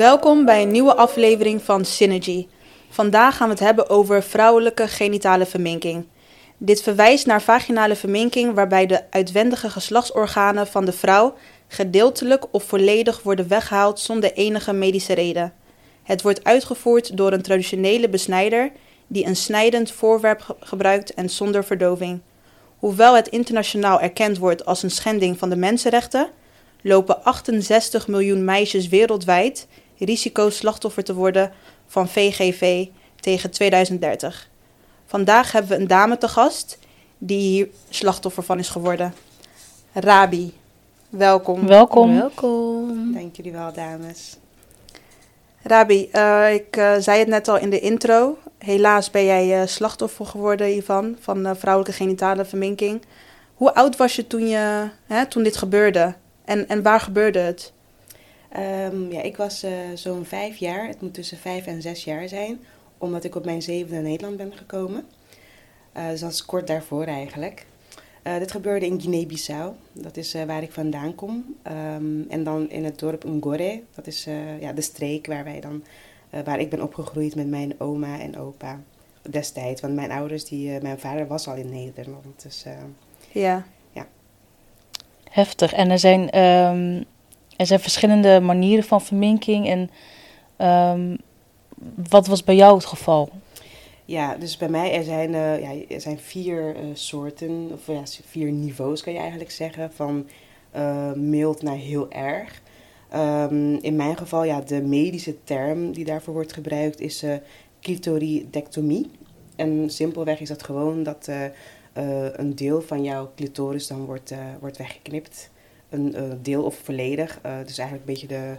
Welkom bij een nieuwe aflevering van Synergy. Vandaag gaan we het hebben over vrouwelijke genitale verminking. Dit verwijst naar vaginale verminking waarbij de uitwendige geslachtsorganen van de vrouw gedeeltelijk of volledig worden weggehaald zonder enige medische reden. Het wordt uitgevoerd door een traditionele besnijder die een snijdend voorwerp ge- gebruikt en zonder verdoving. Hoewel het internationaal erkend wordt als een schending van de mensenrechten, lopen 68 miljoen meisjes wereldwijd risico slachtoffer te worden van VGV tegen 2030. Vandaag hebben we een dame te gast die hier slachtoffer van is geworden. Rabi, welkom. Welkom. Welkom. Dank jullie wel, dames. Rabi, eh, ik eh, zei het net al in de intro. Helaas ben jij eh, slachtoffer geworden hiervan, van eh, vrouwelijke genitale verminking. Hoe oud was je toen, je, hè, toen dit gebeurde? En, en waar gebeurde het? Ehm, ja, ik was eh, zo'n vijf jaar. Het moet tussen vijf en zes jaar zijn. Omdat ik op mijn zevende in Nederland ben gekomen. Eh, dus dat is kort daarvoor eigenlijk. Eh, dit gebeurde in Guinea-Bissau. Dat is eh, waar ik vandaan kom. Ehm, en dan in het dorp Ngore. Dat is eh, ja, de streek waar, wij dan, eh, waar ik ben opgegroeid met mijn oma en opa. Destijds. Want mijn ouders, die, eh, mijn vader was al in Nederland. Dus eh, Ja. Heftig. En er zijn, ehm, er zijn verschillende manieren van verminking. En ehm, wat was bij jou het geval? Ja, dus bij mij er zijn, eh, ja, er zijn vier eh, soorten, of vier niveaus kan je eigenlijk zeggen, van eh, mild naar heel erg. Ehm, in mijn geval, ja, de medische term die daarvoor wordt gebruikt is eh clitoridectomie. En simpelweg is dat gewoon dat een deel van jouw clitoris dan wordt, wordt weggeknipt. Een eh, deel of volledig, eh, dus eigenlijk een beetje de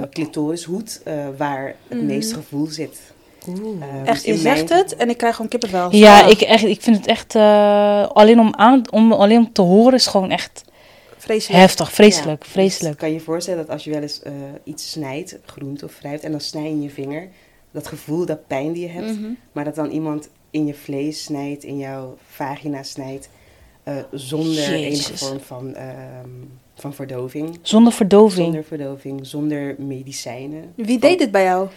uh, clitorishoed eh, waar het Mhm. meeste gevoel zit. Oeh. Echt, dus je zegt mijn- het en ik krijg gewoon kippenvel. Ja, ik, echt, ik vind het echt... eh, alleen, om aan, om, alleen om te horen is gewoon echt Vreselijk. heftig. Vreselijk, Ja, vreselijk. Dus kan je je voorstellen dat als je wel eens eh, iets snijdt, groente of fruit, en dan snij je in je vinger, dat gevoel, dat pijn die je hebt, Mhm. maar dat dan iemand in je vlees snijdt, in jouw vagina snijdt, eh, zonder enige vorm van, ehm, van verdoving. Zonder verdoving. Zonder verdoving, zonder medicijnen. Wie deed dit bij jou?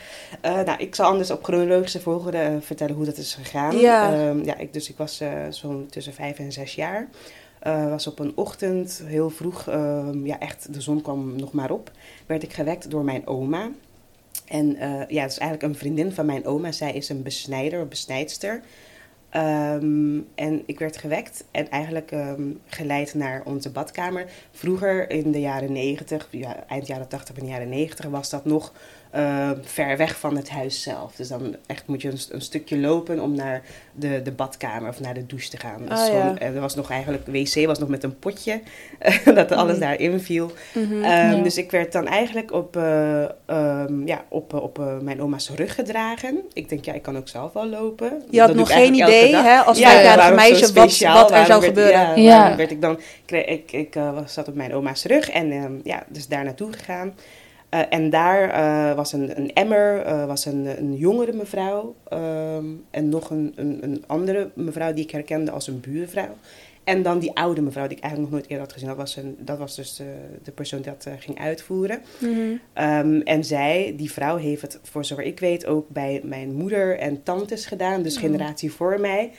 Eh, nou, ik zal anders op chronologische volgorde eh, vertellen hoe dat is gegaan. Ja. Ehm, ja ik, dus ik was eh, zo'n tussen vijf en zes jaar. Eh, was op een ochtend, heel vroeg, ehm, ja echt, de zon kwam nog maar op. Werd ik gewekt door mijn oma. En eh, ja, het is eigenlijk een vriendin van mijn oma. Zij is een besnijder, een besnijdster. Ehm, en ik werd gewekt en eigenlijk ehm, geleid naar onze badkamer. Vroeger in de jaren 90, ja, eind jaren 80 en jaren 90 was dat nog eh, ver weg van het huis zelf. Dus dan echt moet je een, een stukje lopen om naar de, de badkamer of naar de douche te gaan. Dus ja. gewoon, er was nog eigenlijk, wc was nog met een potje, dat alles Mm. daarin viel. Mhm. Ehm, Ja. Dus ik werd dan eigenlijk op, eh, ehm, ja, op, op mijn oma's rug gedragen. Ik denk, ja, ik kan ook zelf wel lopen. Je had Dat nog geen idee, hè, als Ja, zo meisje, wat, wat er Waarom zou werd- gebeuren. Ja, Ja. werd ik dan... kreeg- Ik, ik eh, was, zat op mijn oma's rug en ehm, ja, dus daar naartoe gegaan. Eh, en daar eh, was een, een emmer, eh, was een, een jongere mevrouw ehm, en nog een, een, een andere mevrouw die ik herkende als een buurvrouw. En dan die oude mevrouw die ik eigenlijk nog nooit eerder had gezien. Dat was, een, dat was dus de, de persoon die dat ging uitvoeren. Mhm. Ehm, en zij, die vrouw, heeft het voor zover ik weet ook bij mijn moeder en tantes gedaan, dus generatie voor mij.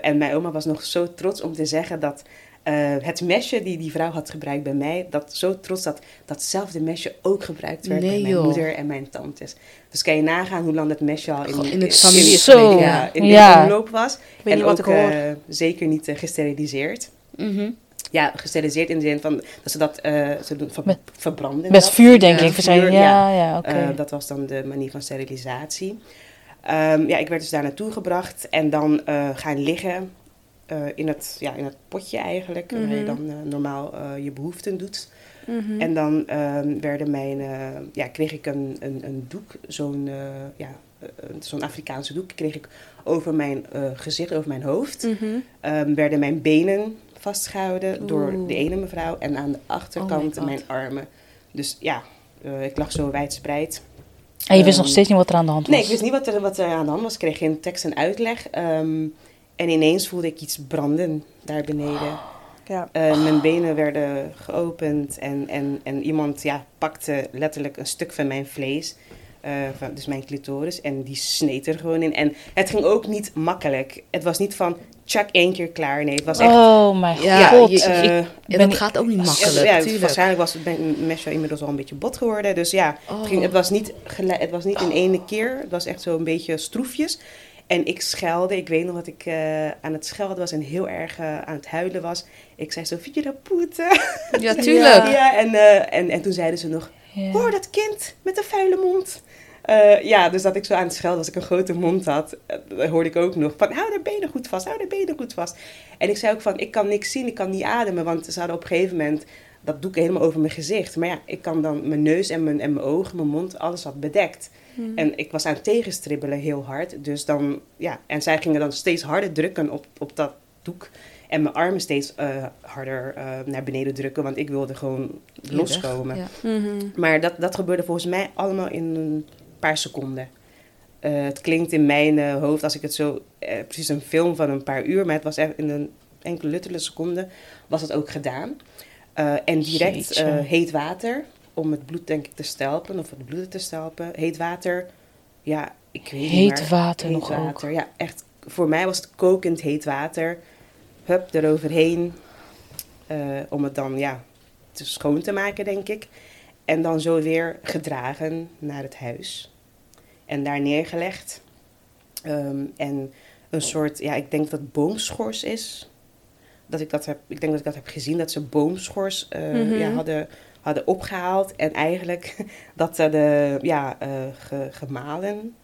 En mijn oma was nog zo trots om te zeggen dat eh, het mesje die die vrouw had gebruikt bij mij, dat zo trots dat datzelfde mesje ook gebruikt werd Nee, bij mijn joh. moeder en mijn tantes. Dus kan je nagaan hoe lang dat mesje al in, in het in- familie is Zo. ja, in Ja. de omloop was. weet en niet wat ook ik hoor. eh, zeker niet eh, gesteriliseerd. Mhm. Ja, gesteriliseerd in de zin van dat ze dat eh, ze doen, ver- Met- verbranden. Met dat. vuur, denk ik. Vuur, ja, ja, oké. Eh, dat was dan de manier van sterilisatie. Ehm, ja, ik werd dus daar naartoe gebracht en dan eh, gaan liggen eh, in, het, ja, in het potje eigenlijk, waar je Mhm. dan eh, normaal eh, je behoeften doet. Mhm. En dan ehm, werden mijn, ja, kreeg ik een, een, een doek, zo'n ja, zo'n Afrikaanse doek, kreeg ik over mijn gezicht, over mijn hoofd. Mhm. Ehm, werden mijn benen vastgehouden door de ene mevrouw en aan de achterkant Oh mijn armen. Dus ja, ik lag zo wijdverbreid. en je wist nog ehm, steeds niet wat er aan de hand was? Nee, ik wist niet wat er, wat er aan de hand was. Ik kreeg geen tekst en uitleg. En ineens voelde ik iets branden daar beneden. Ja. Eh, mijn benen werden geopend en, en, en iemand ja, pakte letterlijk een stuk van mijn vlees. eh, van, dus mijn clitoris. En die sneed er gewoon in. En het ging ook niet makkelijk. Het was niet van, check één keer klaar. Nee, het was echt... Oh mijn Ja, god. je- eh, Ik Ja, ben- dat gaat ook niet makkelijk, ja, tuurlijk. waarschijnlijk was het mijn mesje inmiddels al een beetje bot geworden. Dus ja, Oh. het, ging, het, was niet het was niet in ene keer. Het was echt zo een beetje stroefjes. En ik schelde. Ik weet nog dat ik eh, aan het schelden was en heel erg eh, aan het huilen was. Ik zei zo, vind je dat poeten? Ja, tuurlijk. Ja, en, eh, en, en toen zeiden ze nog, hoor dat kind met een vuile mond. Ja, dus dat ik zo aan het schelden was, ik een grote mond had, dat hoorde ik ook nog van, hou de benen goed vast, hou de benen goed vast. En ik zei ook van, ik kan niks zien, ik kan niet ademen, want ze hadden op een gegeven moment, dat doe ik helemaal over mijn gezicht. Maar ja, ik kan dan mijn neus en mijn, en mijn ogen, mijn mond, alles had bedekt. En ik was aan het tegenstribbelen heel hard, dus dan, ja, en zij gingen dan steeds harder drukken op, op dat doek. En mijn armen steeds eh, harder eh, naar beneden drukken, want ik wilde gewoon loskomen. Ja. Mhm. Maar dat, dat gebeurde volgens mij allemaal in een paar seconden. Eh, het klinkt in mijn hoofd, als ik het zo... precies een film van een paar uur, maar het was in een enkele luttele seconden was het ook gedaan. Eh, en direct eh, heet water, om het bloed denk ik te stelpen, of het bloed te stelpen. Heet water, ja, ik weet niet Heet maar- water heet nog ook. water, ja, echt. Voor mij was het kokend heet water. Hup, eroverheen. eh, om het dan, ja, te schoon te maken, denk ik. En dan zo weer gedragen naar het huis. En daar neergelegd. Ehm, en een soort, ja, ik denk dat boomschors is. Dat ik dat heb, ik denk dat ik dat heb gezien, dat ze boomschors eh, Mhm. ja, hadden, hadden opgehaald. En eigenlijk dat ze de, ja, eh, ge- gemalen,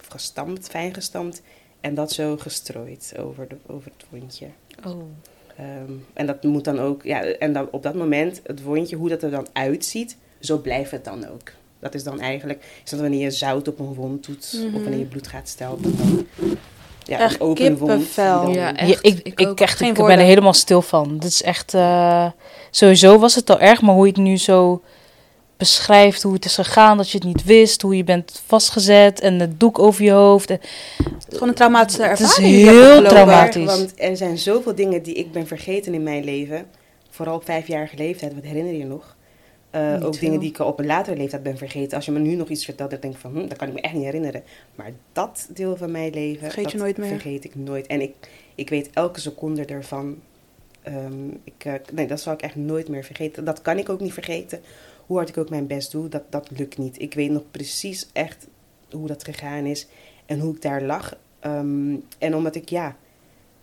of gestampt, fijn gestampt. En dat zo gestrooid over, de, over het wondje. Oh. Ehm, en dat moet dan ook, ja, en dan op dat moment, het wondje, hoe dat er dan uitziet, zo blijft het dan ook. Dat is dan eigenlijk, is dat wanneer je zout op een wond doet, Mhm. of wanneer je bloed gaat stelpen, dan, ja, Echt een open kippenvel. dan- Ja, ik, Ik ik, ook. echt, Geen ik ben er helemaal stil van. Dit is echt... eh, sowieso was het al erg, maar hoe je het nu zo beschrijft, hoe het is gegaan, dat je het niet wist, hoe je bent vastgezet en het doek over je hoofd. En- Het is gewoon een traumatische Het is ervaring. ik heb heel traumatisch. Want er zijn zoveel dingen die ik ben vergeten in mijn leven. Vooral op vijfjarige leeftijd, wat herinner je nog? Eh, ook veel. dingen die ik op een latere leeftijd ben vergeten. Als je me nu nog iets vertelt, dan denk ik van, hm, dat kan ik me echt niet herinneren. Maar dat deel van mijn leven, Vergeet je nooit meer. vergeet ik nooit. En ik, ik weet elke seconde ervan. Ehm, ik, eh, nee, dat zal ik echt nooit meer vergeten. Dat kan ik ook niet vergeten. Hoe hard ik ook mijn best doe, dat, dat lukt niet. Ik weet nog precies echt hoe dat gegaan is en hoe ik daar lag. Ehm, en omdat ik, ja,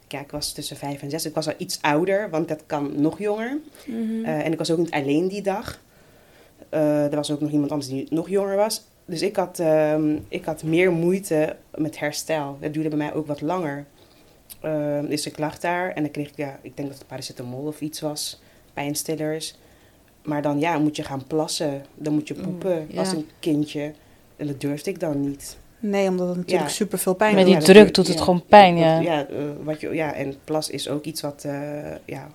ja, ik was tussen vijf en zes. Ik was al iets ouder, want dat kan nog jonger. Mhm. Eh, en ik was ook niet alleen die dag. Eh, er was ook nog iemand anders die nog jonger was. Dus ik had, ehm, ik had meer moeite met herstel. Dat duurde bij mij ook wat langer. Ehm, dus ik lag daar en dan kreeg ik, ja, ik denk dat het paracetamol of iets was, pijnstillers. Maar dan ja, moet je gaan plassen. Dan moet je Mm, poepen ja. als een kindje. En dat durfde ik dan niet. Nee, omdat het natuurlijk Ja. super veel pijn Met doet. die dat druk doe- doet het ja. gewoon pijn, ja. Ja, eh, wat je, ja, en plas is ook iets wat eh, ja,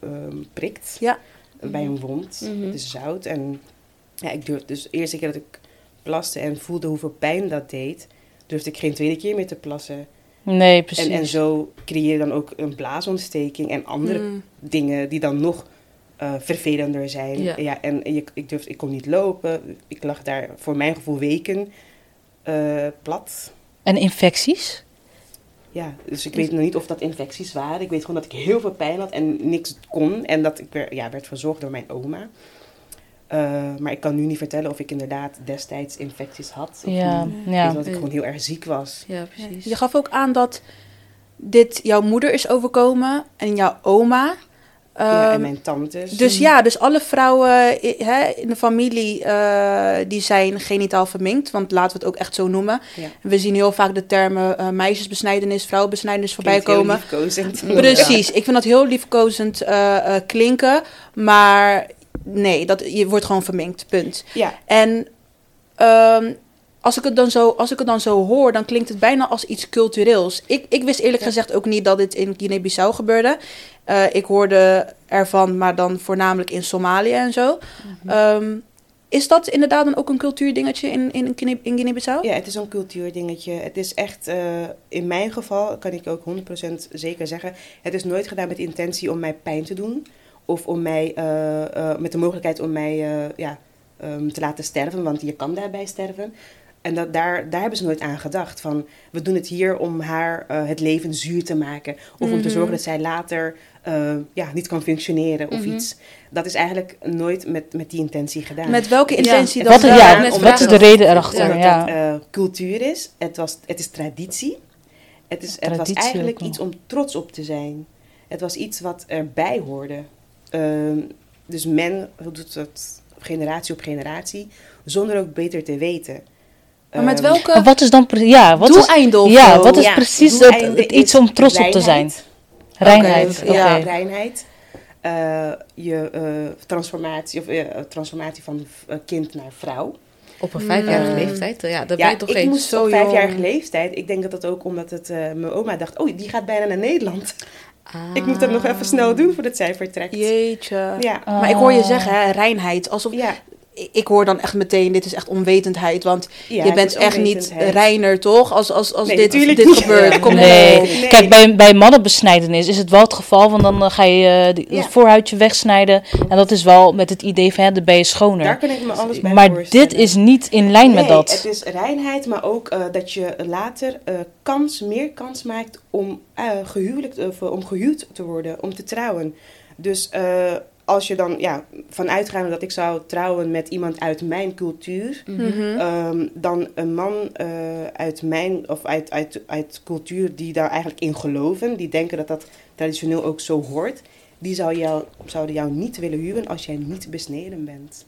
ehm, prikt Ja. bij een wond. Mhm. Het is zout. En ja, ik durfde dus de eerste keer dat ik plaste en voelde hoeveel pijn dat deed, durfde ik geen tweede keer meer te plassen. Nee, precies. En, en zo creëer je dan ook een blaasontsteking en andere Mm. dingen die dan nog eh, vervelender zijn. Ja. en je, ik, durfde, ik kon niet lopen. Ik lag daar voor mijn gevoel weken eh, plat. En infecties? Ja, dus ik weet nog niet of dat infecties waren. Ik weet gewoon dat ik heel veel pijn had en niks kon. En dat ik werd, ja, werd verzorgd door mijn oma. Eh, maar ik kan nu niet vertellen of ik inderdaad destijds infecties had. Of Ja, niet. ja. Dat ik gewoon heel erg ziek was. Ja, precies. Je gaf ook aan dat dit jouw moeder is overkomen en jouw oma. ja, Ehm, en mijn tantes. Dus ja, dus alle vrouwen hè, in de familie eh, die zijn genitaal verminkt. Want laten we het ook echt zo noemen. Ja. We zien heel vaak de termen eh, meisjesbesnijdenis, vrouwenbesnijdenis voorbij Klinkt heel komen. liefkozend. Precies, ik vind dat heel liefkozend eh, eh, klinken. Maar nee, dat, je wordt gewoon verminkt, punt. Ja, En ehm, als, ik het dan zo, als ik het dan zo hoor, dan klinkt het bijna als iets cultureels. Ik, ik wist eerlijk Ja. gezegd ook niet dat dit in Guinea-Bissau gebeurde. Eh, ik hoorde ervan, maar dan voornamelijk in Somalië en zo. Mhm. Ehm, Is dat inderdaad dan ook een cultuurdingetje in, in, in Guinea-Bissau? Ja, het is een cultuurdingetje. Het is echt, eh, in mijn geval kan ik ook 100% zeker zeggen, het is nooit gedaan met intentie om mij pijn te doen. Of om mij, eh, eh, met de mogelijkheid om mij eh, ja, ehm, te laten sterven, want je kan daarbij sterven. En dat, daar, daar hebben ze nooit aan gedacht. Van, we doen het hier om haar eh, het leven zuur te maken. Of om te Mhm. zorgen dat zij later eh, ja, niet kan functioneren of Mhm. iets. Dat is eigenlijk nooit met, met die intentie gedaan. Met welke Ja. intentie Wat, dan? Ja, ja, net wat vragen is de reden erachter? Omdat Ja, het eh, cultuur is, het, was, het is traditie. Het, is, het was Traditie eigenlijk iets om trots op te zijn. Het was iets wat erbij hoorde. Ehm, dus men doet het generatie op generatie, zonder ook beter te weten. Maar met Ehm, welke Maar wat is dan... Ja, wat is, ja, zo? wat is ja, precies het, iets om trots op te zijn? reinheid. Oké, oké. ja. Reinheid. eh, je eh, transformatie, of, eh, transformatie van kind naar vrouw. Op een vijfjarige Mm. leeftijd, ja, dat ben Ja, je toch ik moest zo op vijfjarige jong. leeftijd. Ik denk dat dat ook omdat het, eh, mijn oma dacht, oh, die gaat bijna naar Nederland. Ah. Ik moet dat nog even snel doen voordat zij vertrekt. Jeetje. Ja. Maar ik hoor je zeggen, hè, reinheid. Alsof, Ja, ik- hoor dan echt meteen, dit is echt onwetendheid. Want ja, je bent echt niet reiner, toch? Als, als, als Nee, dit, dit niet. gebeurt. Ja. Kom Nee. Nee. Kijk, bij, bij mannenbesnijdenis is het wel het geval, want dan eh, ga je eh, Ja. het voorhuidje wegsnijden. En dat is wel met het idee van, hè, dan ben je Daar schoner. kan ik me alles bij Maar dit is niet in lijn met Nee, dat. het is reinheid, maar ook eh, dat je later eh, kans, meer kans maakt om, eh gehuwelijkt, of, eh, om gehuwd te worden, om te trouwen. Dus eh, als je dan ja, vanuitgaande dat ik zou trouwen met iemand uit mijn cultuur, Mhm. Ehm, dan een man eh, uit mijn, of uit, uit, uit cultuur die daar eigenlijk in geloven, die denken dat dat traditioneel ook zo hoort, die zou jou, zouden jou niet willen huwen als jij niet besneden bent.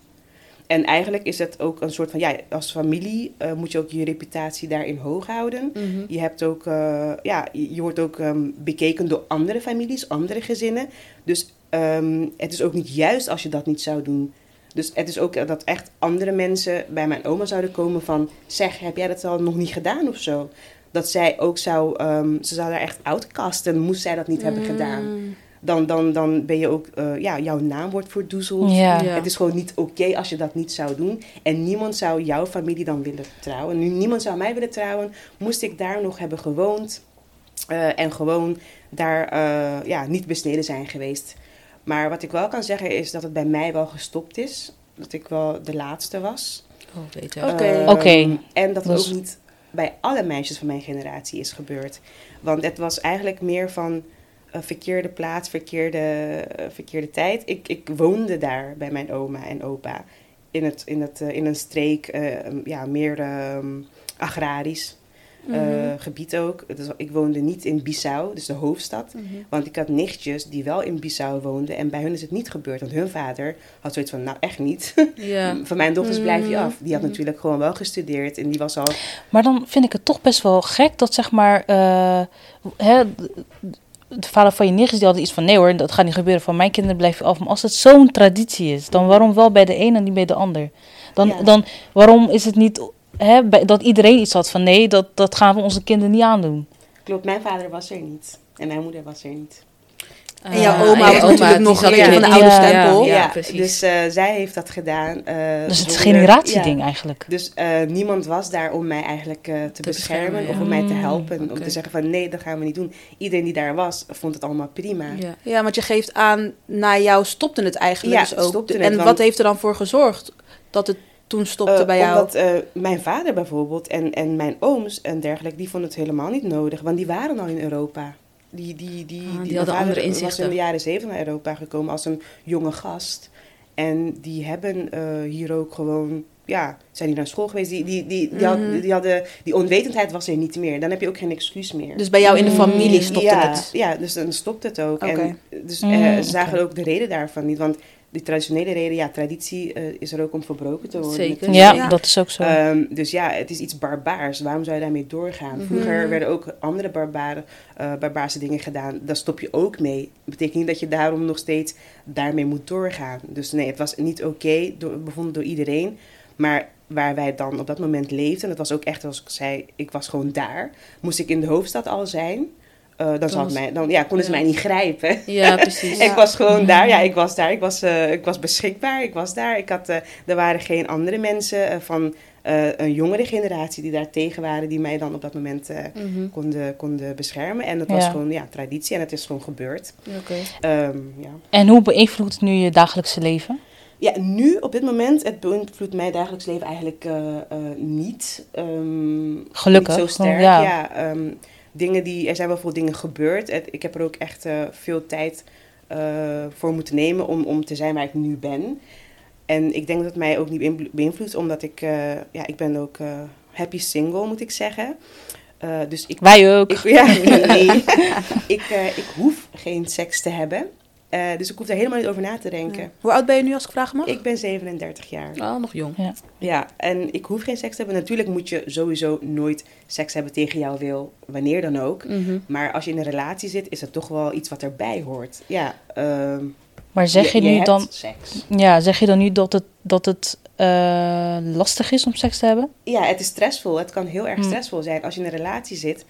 En eigenlijk is het ook een soort van, ja, als familie eh, moet je ook je reputatie daarin hoog houden. Mhm. Je hebt ook, eh, ja, je je wordt ook ehm, bekeken door andere families, andere gezinnen. Dus ehm, het is ook niet juist als je dat niet zou doen. Dus het is ook dat echt andere mensen bij mijn oma zouden komen van... Zeg, heb jij dat al nog niet gedaan of zo? Dat zij ook zou... ehm, ze zou daar echt outcasten, moest zij dat niet hebben gedaan. Mm. Dan, dan, dan ben je ook... eh, ja, jouw naam wordt verdoezeld. Ja. Het is gewoon niet oké als je dat niet zou doen. En niemand zou jouw familie dan willen trouwen. Nu, niemand zou mij willen trouwen. Moest ik daar nog hebben gewoond. eh, en gewoon daar eh, ja, niet besneden zijn geweest. Maar wat ik wel kan zeggen is dat het bij mij wel gestopt is. Dat ik wel de laatste was. Oh, beter. Oké. Ehm, Oké. En dat het Dus- ook niet bij alle meisjes van mijn generatie is gebeurd. Want het was eigenlijk meer van een verkeerde plaats, verkeerde, eh, verkeerde tijd. Ik, ik woonde daar bij mijn oma en opa. In, het, in, het, eh, in een streek, eh, ja, meer ehm, agrarisch eh, Mhm. gebied ook. Dus ik woonde niet in Bissau, dus de hoofdstad. Mhm. Want ik had nichtjes die wel in Bissau woonden. En bij hun is het niet gebeurd. Want hun vader had zoiets van, nou echt niet. Van mijn dochters blijf je Mm. af. Die had Mhm. natuurlijk gewoon wel gestudeerd. En die was al... Maar dan vind ik het toch best wel gek dat zeg maar... eh, hè, de vader van je nichtjes die had iets van... Nee hoor, dat gaat niet gebeuren. Van mijn kinderen blijven af. Maar als het zo'n traditie is... Dan waarom wel bij de een en niet bij de ander? Dan, Ja. dan waarom is het niet... Hè, dat iedereen iets had van... Nee, dat, dat gaan we onze kinderen niet aandoen. Klopt, mijn vader was er niet. En mijn moeder was er niet. En jouw Ah, oma en was natuurlijk nog een van de oude Ja, stempel. Ja, Ja, precies. dus eh, zij heeft dat gedaan. eh, Dus het is een zonder- generatieding ja. eigenlijk. Dus eh, niemand was daar om mij eigenlijk eh, te, beschermen, beschermen, of om mij te Mm, helpen. Om te zeggen van nee, dat gaan we niet doen. Iedereen die daar was, vond het allemaal prima. Ja. Ja, want je geeft aan, na jou stopte het eigenlijk Ja, dus ook. stopte het, en wat heeft er dan voor gezorgd dat het toen stopte Eh, bij jou? Omdat eh, mijn vader bijvoorbeeld en, en mijn ooms en dergelijke, die vonden het helemaal niet nodig. Want die waren al in Europa. Die, die, die, Ah, die hadden vader andere was inzichten. in de jaren zeventig naar Europa gekomen als een jonge gast. En die hebben eh, hier ook gewoon, ja, zijn die naar school geweest. Die, die, die, die, had- Mhm. die hadden, die onwetendheid was er niet meer. Dan heb je ook geen excuus meer. Dus bij jou in de Mm. familie stopte ja, het. Ja, dus dan stopt het ook. Oké. En dus Mm, oké. ze zagen ook de reden daarvan niet. Want die traditionele reden, ja, traditie eh, is er ook om verbroken te worden. Zeker. Ja, Ja. dat is ook zo. Ehm, dus ja, het is iets barbaars. Waarom zou je daarmee doorgaan? Vroeger Mhm. werden ook andere barbare, eh, barbaarse dingen gedaan. Daar stop je ook mee. betekent niet dat je daarom nog steeds daarmee moet doorgaan. Dus nee, het was niet oké, bevonden door iedereen. Maar waar wij dan op dat moment leefden, dat was ook echt, zoals ik zei, ik was gewoon daar. Moest ik in de hoofdstad al zijn. Eh, dan, zou was- mij, dan ja, konden ze mij niet grijpen. Ja, precies. Ik was gewoon daar, ja, ik was daar. Ik was, eh, ik was beschikbaar, ik was daar. Ik had, eh, er waren geen andere mensen van een jongere generatie die daar tegen waren, die mij dan op dat moment Mhm. konden, konden beschermen. En dat was Ja. gewoon ja, traditie en het is gewoon gebeurd. Oké. Ehm, ja. En hoe beïnvloedt het nu je dagelijkse leven? Ja, nu op dit moment, het beïnvloedt mijn dagelijks leven eigenlijk eh, eh, niet. Ehm, Gelukkig, Niet zo sterk, ja. ja. ehm, dingen die, er zijn wel veel dingen gebeurd. Het- ik heb er ook echt eh, veel tijd eh, voor moeten nemen om, om te zijn waar ik nu ben. En ik denk dat het mij ook niet beïnvlo- beïnvloedt, omdat ik, eh, ja, ik ben ook happy single, moet ik zeggen. Dus ik Wij ook. ik, ja, nee. ik, ik hoef geen seks te hebben. Eh, dus ik hoef daar helemaal niet over na te denken. Hoe oud ben je nu als ik vragen mag? Ik ben 37 jaar. Oh, nog jong. Ja, en ik hoef geen seks te hebben. Natuurlijk moet je sowieso nooit seks hebben tegen jouw wil, wanneer dan ook. Mhm. Maar als je in een relatie zit, is het toch wel iets wat erbij hoort. Ja, ehm, Maar zeg je, nu hebt dan, seks. ja, zeg je dan nu dat het, dat het eh, lastig is om seks te hebben? Ja, het is stressvol. Het kan heel erg Hmm. stressvol zijn als je in een relatie zit.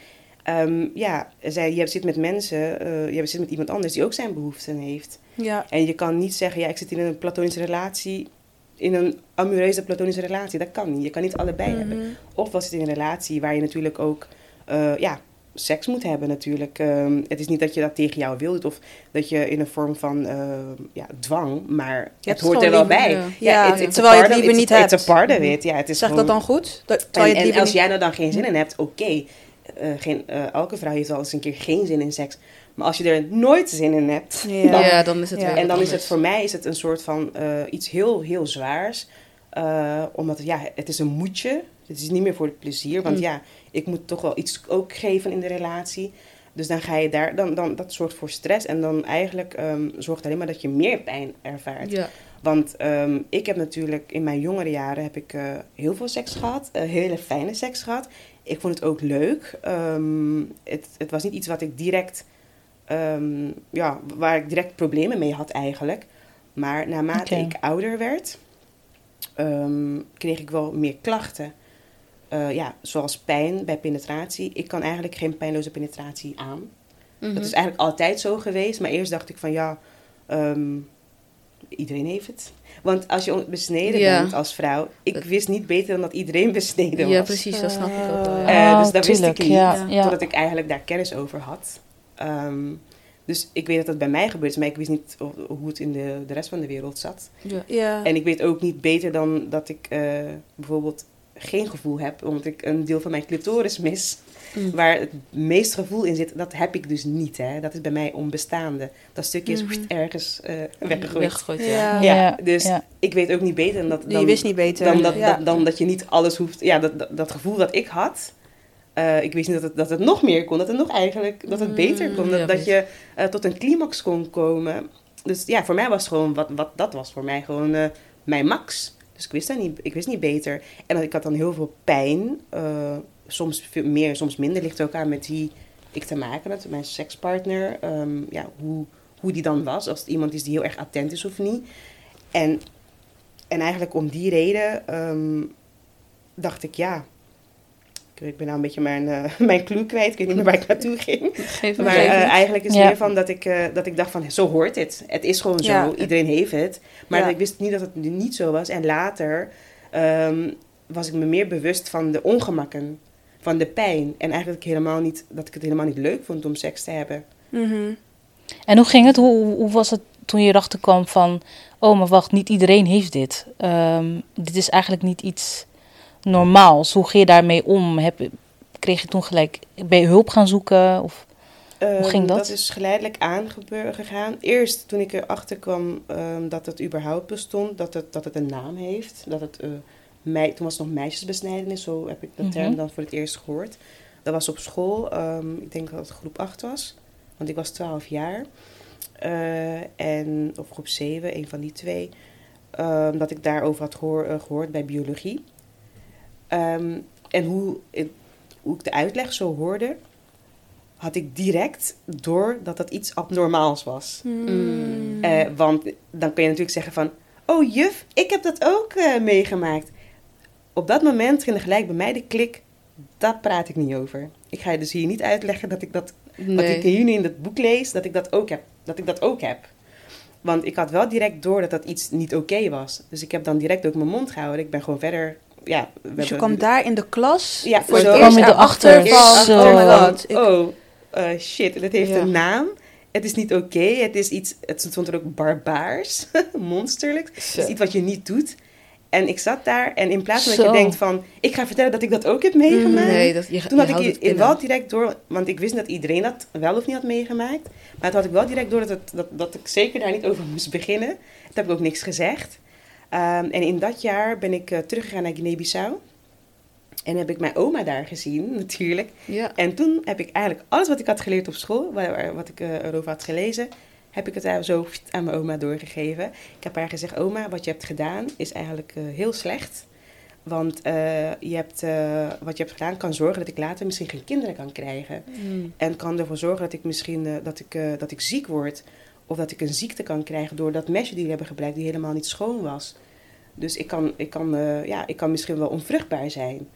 Ehm, ja, zij, je zit met mensen, eh, je zit met iemand anders die ook zijn behoeften heeft. Ja. En je kan niet zeggen, ja, ik zit in een platonische relatie, in een amoureuze platonische relatie. Dat kan niet. Je kan niet allebei hebben. Mhm. Of was het in een relatie waar je natuurlijk ook, eh, ja, seks moet hebben natuurlijk. Ehm, het is niet dat je dat tegen jou wil doet of dat je in een vorm van ehm, ja, dwang, maar hebt het het hoort er wel bij. liever, Ja, it- terwijl je het liever niet It's a hebt. part of it. Ja, het is Zeg dat dan goed? Dat, en, het als jij nou dan geen zin in hebt, oké. Eh, geen, eh, elke vrouw heeft wel eens een keer geen zin in seks. Maar als je er nooit zin in hebt, Ja. dan, Ja, dan is het Ja. weer en dan is het voor mij is het een soort van eh, iets heel, heel zwaars. Eh, omdat ja, het is een moedje. Het is niet meer voor het plezier. Want Mm. ja, ik moet toch wel iets ook geven in de relatie. Dus dan ga je daar, dan, dan, dat zorgt voor stress. En dan eigenlijk ehm, zorgt het alleen maar dat je meer pijn ervaart. Ja. Want ehm, ik heb natuurlijk in mijn jongere jaren heb ik, eh, heel veel seks gehad. eh, hele fijne seks gehad. Ik vond het ook leuk. Ehm, het, het was niet iets wat ik direct, ehm, ja, waar ik direct problemen mee had eigenlijk. Maar naarmate ik ouder werd, ehm, kreeg ik wel meer klachten. Eh, ja, zoals pijn bij penetratie. Ik kan eigenlijk geen pijnloze penetratie aan. Mhm. Dat is eigenlijk altijd zo geweest. Maar eerst dacht ik van ja, iedereen heeft het. Want als je besneden Ja. bent als vrouw, ik Dat- wist niet beter dan dat iedereen besneden Ja, was. precies, dat snap ik ook wel. Eh, Ja. Eh, Oh, dus dat wist ik niet. ja, ja. Totdat ik eigenlijk daar kennis over had. Ehm, dus ik weet dat dat bij mij gebeurd is, maar ik wist niet of- hoe het in de, de rest van de wereld zat. Ja. Ja. En ik weet ook niet beter dan dat ik eh, bijvoorbeeld geen gevoel heb, omdat ik een deel van mijn clitoris mis. Mm. Waar het meest gevoel in zit, dat heb ik dus niet. Hè. Dat is bij mij onbestaande. Dat stukje is pst, ergens eh, weggegooid. Weggegooid, ja. Ja. Ja, Ja, dus ja. ik weet ook niet beter dan dat. je Dan, wist niet beter. dan dat, dan dat je niet alles hoeft. Ja, dat, dat, dat gevoel dat ik had. eh, ik wist niet dat het, dat het nog meer kon. Dat het nog eigenlijk dat het beter kon. Mm, Dat, ja, dat je eh, tot een climax kon komen. Dus ja, voor mij was het gewoon wat, wat dat was voor mij gewoon eh, mijn max. Dus ik wist dat niet. Ik wist niet beter. En ik had dan heel veel pijn. eh, soms veel meer, soms minder. Ligt ook aan met wie ik te maken had. Mijn sekspartner. ehm, ja, hoe, hoe die dan was. Als het iemand is die heel erg attent is of niet. En, en eigenlijk om die reden ehm, dacht ik, ja. Ik, ben nou een beetje mijn, eh, mijn clue kwijt. Ik weet niet meer waar ik naartoe ging. Maar eh, eigenlijk is het Ja. meer van dat ik, eh, dat ik dacht van, zo hoort het. Het is gewoon zo. Ja. Iedereen heeft het. Maar Ja. ik wist niet dat het nu niet zo was. En later ehm, was ik me meer bewust van de ongemakken. Van de pijn. En eigenlijk helemaal niet, dat ik het helemaal niet leuk vond om seks te hebben. Mhm. En hoe ging het? Hoe, hoe- hoe was het toen je erachter kwam van... Oh, maar wacht, niet iedereen heeft dit. Ehm, dit is eigenlijk niet iets normaals. Hoe ging je daarmee om? Heb, kreeg je toen gelijk... Ben je hulp gaan zoeken? Of, Ehm, ging dat? Dat is geleidelijk aangegaan. Eerst toen ik erachter kwam ehm, dat het überhaupt bestond, dat het, dat het een naam heeft. Dat het, mei, toen was het nog meisjesbesnijdenis, zo heb ik de term Mhm. dan voor het eerst gehoord. Dat was op school, ehm, ik denk dat het groep 8 was, want ik was 12 jaar. Eh, en, of groep 7, een van die twee. ehm, dat ik daarover had gehoor- eh, gehoord bij biologie. Ehm, en hoe, ik- hoe ik de uitleg zo hoorde, had ik direct door dat dat iets abnormaals was. Mm. Eh, want dan kun je natuurlijk zeggen van... Oh juf, ik heb dat ook eh, meegemaakt. Op dat moment ging er gelijk bij mij de klik... Daar praat ik niet over. Ik ga je dus hier niet uitleggen dat ik dat wat Nee. ik hier nu in dat boek lees, dat ik dat ook heb. Dat ik dat ook heb. Want ik had wel direct door dat dat iets niet oké was. Dus ik heb dan direct ook mijn mond gehouden. Ik ben gewoon verder. Ja, we Dus je hebben- kwam daar in de klas Ja, voor zo. het kwam je erachter van, Zo. oh my god. ik- oh, eh, shit, dat heeft Ja. een naam. Het is niet oké. Het is iets, het stond er ook barbaars, monsterlijk. Het is iets wat je niet doet. En ik zat daar en in plaats van dat je denkt van, ik ga vertellen dat ik dat ook heb meegemaakt. Nee, dat, je, Toen je had houdt ik het het wel direct door, want ik wist dat iedereen dat wel of niet had meegemaakt. Maar toen had ik wel direct door dat, het, dat, dat ik zeker daar niet over moest beginnen. Toen heb ik ook niks gezegd. Ehm, en in dat jaar ben ik eh, teruggegaan naar Guinea-Bissau. En heb ik mijn oma daar gezien, natuurlijk. Ja. En toen heb ik eigenlijk alles wat ik had geleerd op school, wat ik eh, erover had gelezen, heb ik het daar zo aan mijn oma doorgegeven. Ik heb haar gezegd, oma, wat je hebt gedaan is eigenlijk eh, heel slecht. Want je hebt, wat je hebt gedaan kan zorgen dat ik later misschien geen kinderen kan krijgen. Mm. En kan ervoor zorgen dat ik misschien dat ik, dat ik ziek word. Of dat ik een ziekte kan krijgen door dat mesje die jullie hebben gebruikt, die helemaal niet schoon was. Dus ik kan, ik kan, eh, ja, ik kan misschien wel onvruchtbaar zijn.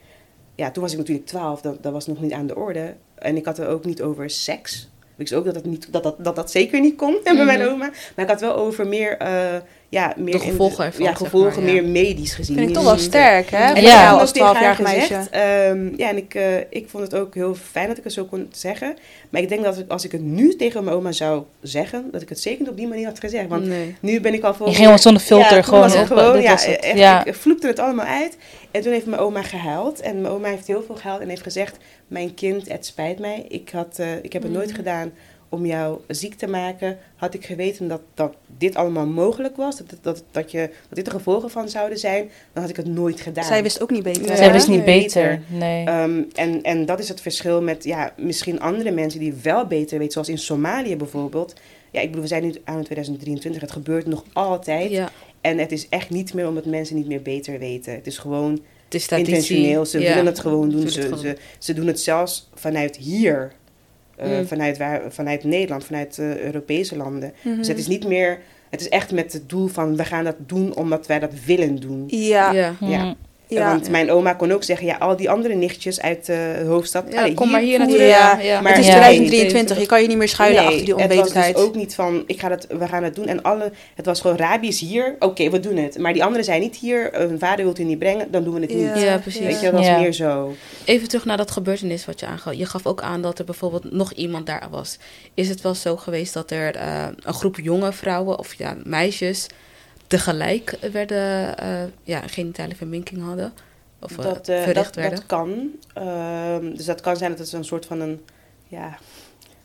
Ja, toen was ik natuurlijk 12, dat, dat was nog niet aan de orde. En ik had er ook niet over seks. Ik wist ook dat dat, niet, dat, dat, dat, dat zeker niet kon bij mijn Mhm. oma. Maar ik had wel over meer, eh, ja, meer De in gevolgen ervan, Ja, zeg gevolgen maar, ja. meer medisch gezien. Vind ik toch wel zozeer- sterk, hè? En Ja. heb als ook tegen haar 12-jarig meisje. gezegd, ehm, ja, en ik, eh, ik vond het ook heel fijn dat ik het zo kon zeggen. Maar ik denk dat ik, als ik het nu tegen mijn oma zou zeggen, dat ik het zeker niet op die manier had gezegd. Want nee. nu ben ik al voor. Je ging zonder filter, ja, gewoon was het op, gewoon, ja, was het. echt, Ja. ik vloekte het allemaal uit. En toen heeft mijn oma gehuild. En mijn oma heeft heel veel gehuild en heeft gezegd: Mijn kind, het spijt mij. Ik, had, eh, ik heb het Mm. nooit gedaan om jou ziek te maken. Had ik geweten dat, dat dit allemaal mogelijk was, dat, dat, dat, je, dat dit de gevolgen van zouden zijn, dan had ik het nooit gedaan. Zij wist ook niet beter. Ja. Zij wist niet Nee. beter. Nee. Ehm, en, en dat is het verschil met ja, misschien andere mensen die wel beter weten, zoals in Somalië bijvoorbeeld. Ja, ik bedoel, we zijn nu aan 2023, het gebeurt nog altijd. Ja, En het is echt niet meer omdat mensen niet meer beter weten. Het is gewoon het is intentioneel. Ze Ja. willen het gewoon doen. Doe het Ze, gewoon. ze, ze doen het zelfs vanuit hier. Eh, Mm. vanuit, waar, vanuit Nederland, vanuit eh, Europese landen. Mhm. Dus het is niet meer... Het is echt met het doel van, we gaan dat doen omdat wij dat willen doen. Ja, ja. Ja. Ja. Want mijn oma kon ook zeggen, ja, al die andere nichtjes uit de hoofdstad... Ja, allee, kom maar hier naartoe. Ja. Maar het is Ja. 2023, je kan je niet meer schuilen achter die het was onwetendheid. dus ook niet van, ik ga dat, we gaan het doen. En alle, het was gewoon, Rabi is hier, oké, we doen het. Maar die anderen zijn niet hier, hun vader wilt u niet brengen, dan doen we het Ja. niet. Ja, precies. Weet je, dat was Ja. meer zo. Even terug naar dat gebeurtenis wat je aangaf. Je gaf ook aan dat er bijvoorbeeld nog iemand daar was. Is het wel zo geweest dat er eh, een groep jonge vrouwen of ja, meisjes tegelijk werden, eh, ja, genitale verminking hadden? Of eh, dat, eh, verricht dat, werden? dat kan. Ehm, dus dat kan zijn dat het een soort van een, ja,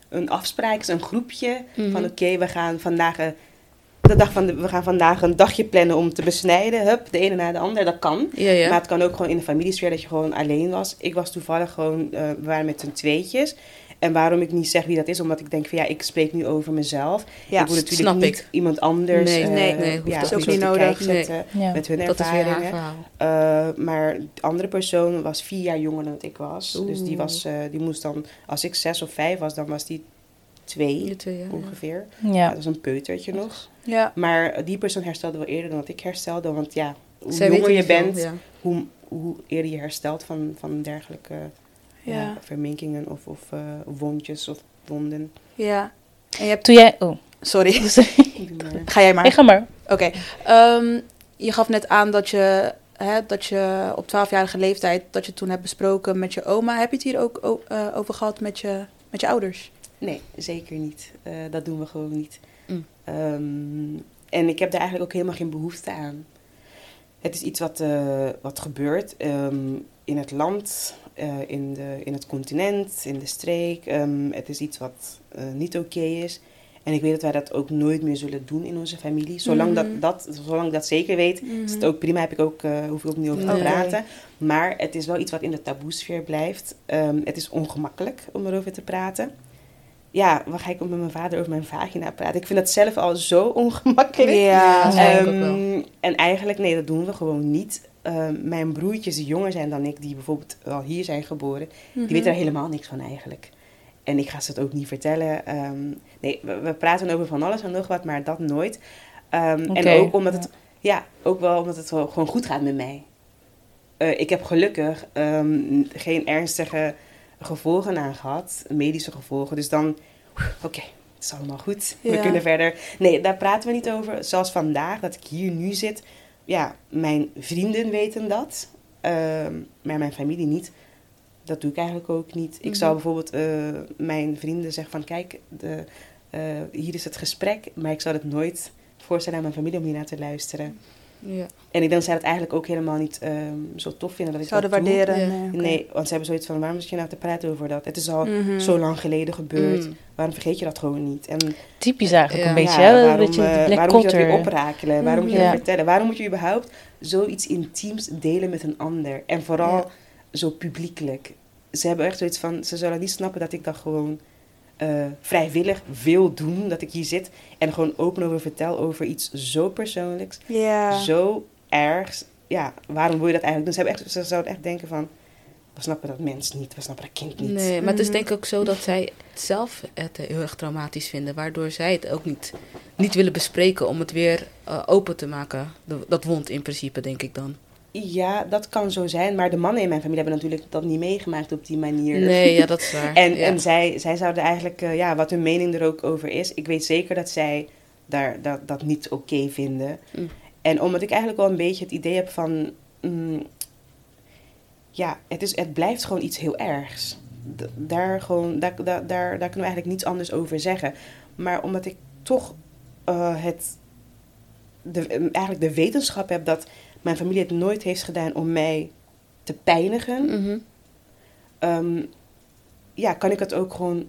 een afspraak is, een groepje. Mhm. Van oké, we gaan vandaag... de dag van de, we gaan vandaag een dagje plannen om te besnijden. Hup, de ene na de ander, dat kan. ja, ja. Maar het kan ook gewoon in de familiesfeer dat je gewoon alleen was. Ik was toevallig gewoon, we waren met z'n tweetjes. En waarom ik niet zeg wie dat is, omdat ik denk van ja, ik spreek nu over mezelf. Ja, ik wil natuurlijk snap niet ik. iemand anders Nee, eh, nee, nee, hoeft ja, Is ook niet nodig. zetten Ja. met hun dat is weer haar ervaringen. verhaal. Eh, maar de andere persoon was vier jaar jonger dan dat ik was. Dus die, was, eh, die moest dan, als ik zes of vijf was, dan was die twee ja. ongeveer. Ja. Ja. dat was een peutertje nog. ja. Maar die persoon herstelde wel eerder dan dat ik herstelde. Want ja, hoe Zij jonger je veel, bent, ja. hoe, hoe eerder je herstelt van, van dergelijke ja. Ja. verminkingen of, of eh, wondjes of wonden. ja. En je hebt... Toen jij... Oh, Sorry, ga jij maar. hey, ga maar. Oké. Ehm, je gaf net aan dat je, hè, dat je op 12-jarige leeftijd, dat je toen hebt besproken met je oma. Heb je het hier ook o- eh, over gehad met je, met je ouders? Nee, zeker niet. Eh, dat doen we gewoon niet. Mm. Ehm, en ik heb daar eigenlijk ook helemaal geen behoefte aan. Het is iets wat, eh, wat gebeurt ehm, in het land, eh, in, de, in het continent, in de streek. Ehm, het is iets wat eh, niet oké is. En ik weet dat wij dat ook nooit meer zullen doen in onze familie. Zolang, Mhm. dat, dat, zolang ik dat zeker weet, is het ook prima. Heb ik ook, eh, hoef ik ook niet over te Nee. praten. Maar het is wel iets wat in de taboesfeer blijft. Ehm, het is ongemakkelijk om erover te praten. Ja, waar ga ik ook met mijn vader over mijn vagina praten? Ik vind dat zelf al zo ongemakkelijk. Ja. dat Ehm, en eigenlijk, nee, dat doen we gewoon niet. Ehm, mijn broertjes die jonger zijn dan ik, die bijvoorbeeld al hier zijn geboren, Mhm. die weten er helemaal niks van eigenlijk. En ik ga ze het ook niet vertellen. Ehm, nee, we, we praten over van alles en nog wat, maar dat nooit. Ehm, En ook omdat het, ja, ook wel omdat het wel gewoon goed gaat met mij. Eh, ik heb gelukkig geen ernstige gevolgen aan gehad, medische gevolgen. Dus dan, oké, het is allemaal goed. We kunnen verder. Nee, daar praten we niet over. Zoals vandaag, dat ik hier nu zit. Ja, mijn vrienden weten dat, ehm, maar mijn familie niet. Dat doe ik eigenlijk ook niet. Ik zou Mhm. bijvoorbeeld eh, mijn vrienden zeggen van... Kijk, de, eh, hier is het gesprek, maar ik zou het nooit voorstellen aan mijn familie om hier naar te luisteren. Ja. En ik denk dat zij dat eigenlijk ook helemaal niet ehm, zo tof vinden dat ik Zouden dat doe. waarderen. Ja. Nee. Nee, want ze hebben zoiets van, waarom zit je nou te praten over dat? Het is al Mhm. zo lang geleden gebeurd. Mm. Waarom vergeet je dat gewoon niet? En Typisch eigenlijk Ja. een beetje, ja, hè? Een waarom, beetje de eh, waarom moet je dat weer oprakelen? Waarom moet je Ja. dat vertellen? Waarom moet je überhaupt zoiets intiems delen met een ander? En vooral Ja. zo publiekelijk. Ze hebben echt zoiets van, ze zullen niet snappen dat ik dat gewoon eh, vrijwillig wil doen. Dat ik hier zit en gewoon open over vertel over iets zo persoonlijks. Ja. Zo ergs. Ja, waarom wil je dat eigenlijk doen? Ze, hebben echt, ze zouden echt denken van, we snappen dat mens niet, we snappen dat kind niet. Nee, maar het is Mhm. denk ik ook zo dat zij zelf het heel erg traumatisch vinden. Waardoor zij het ook niet, niet willen bespreken om het weer eh, open te maken. De- dat wond in principe, denk ik dan. Ja, dat kan zo zijn. Maar de mannen in mijn familie hebben natuurlijk dat niet meegemaakt op die manier. Nee, ja, dat is waar. En, ja. en zij, zij zouden eigenlijk, eh, ja, wat hun mening er ook over is. Ik weet zeker dat zij daar, dat, dat niet oké vinden. Mm. En omdat ik eigenlijk wel een beetje het idee heb van. mm, ja, het, is, het blijft gewoon iets heel ergs. D- daar, gewoon, daar, daar, daar, daar kunnen we eigenlijk niets anders over zeggen. Maar omdat ik toch eh, het, de, eigenlijk de wetenschap heb dat mijn familie het nooit heeft gedaan om mij te pijnigen. Mhm. ehm, ja, kan ik het ook gewoon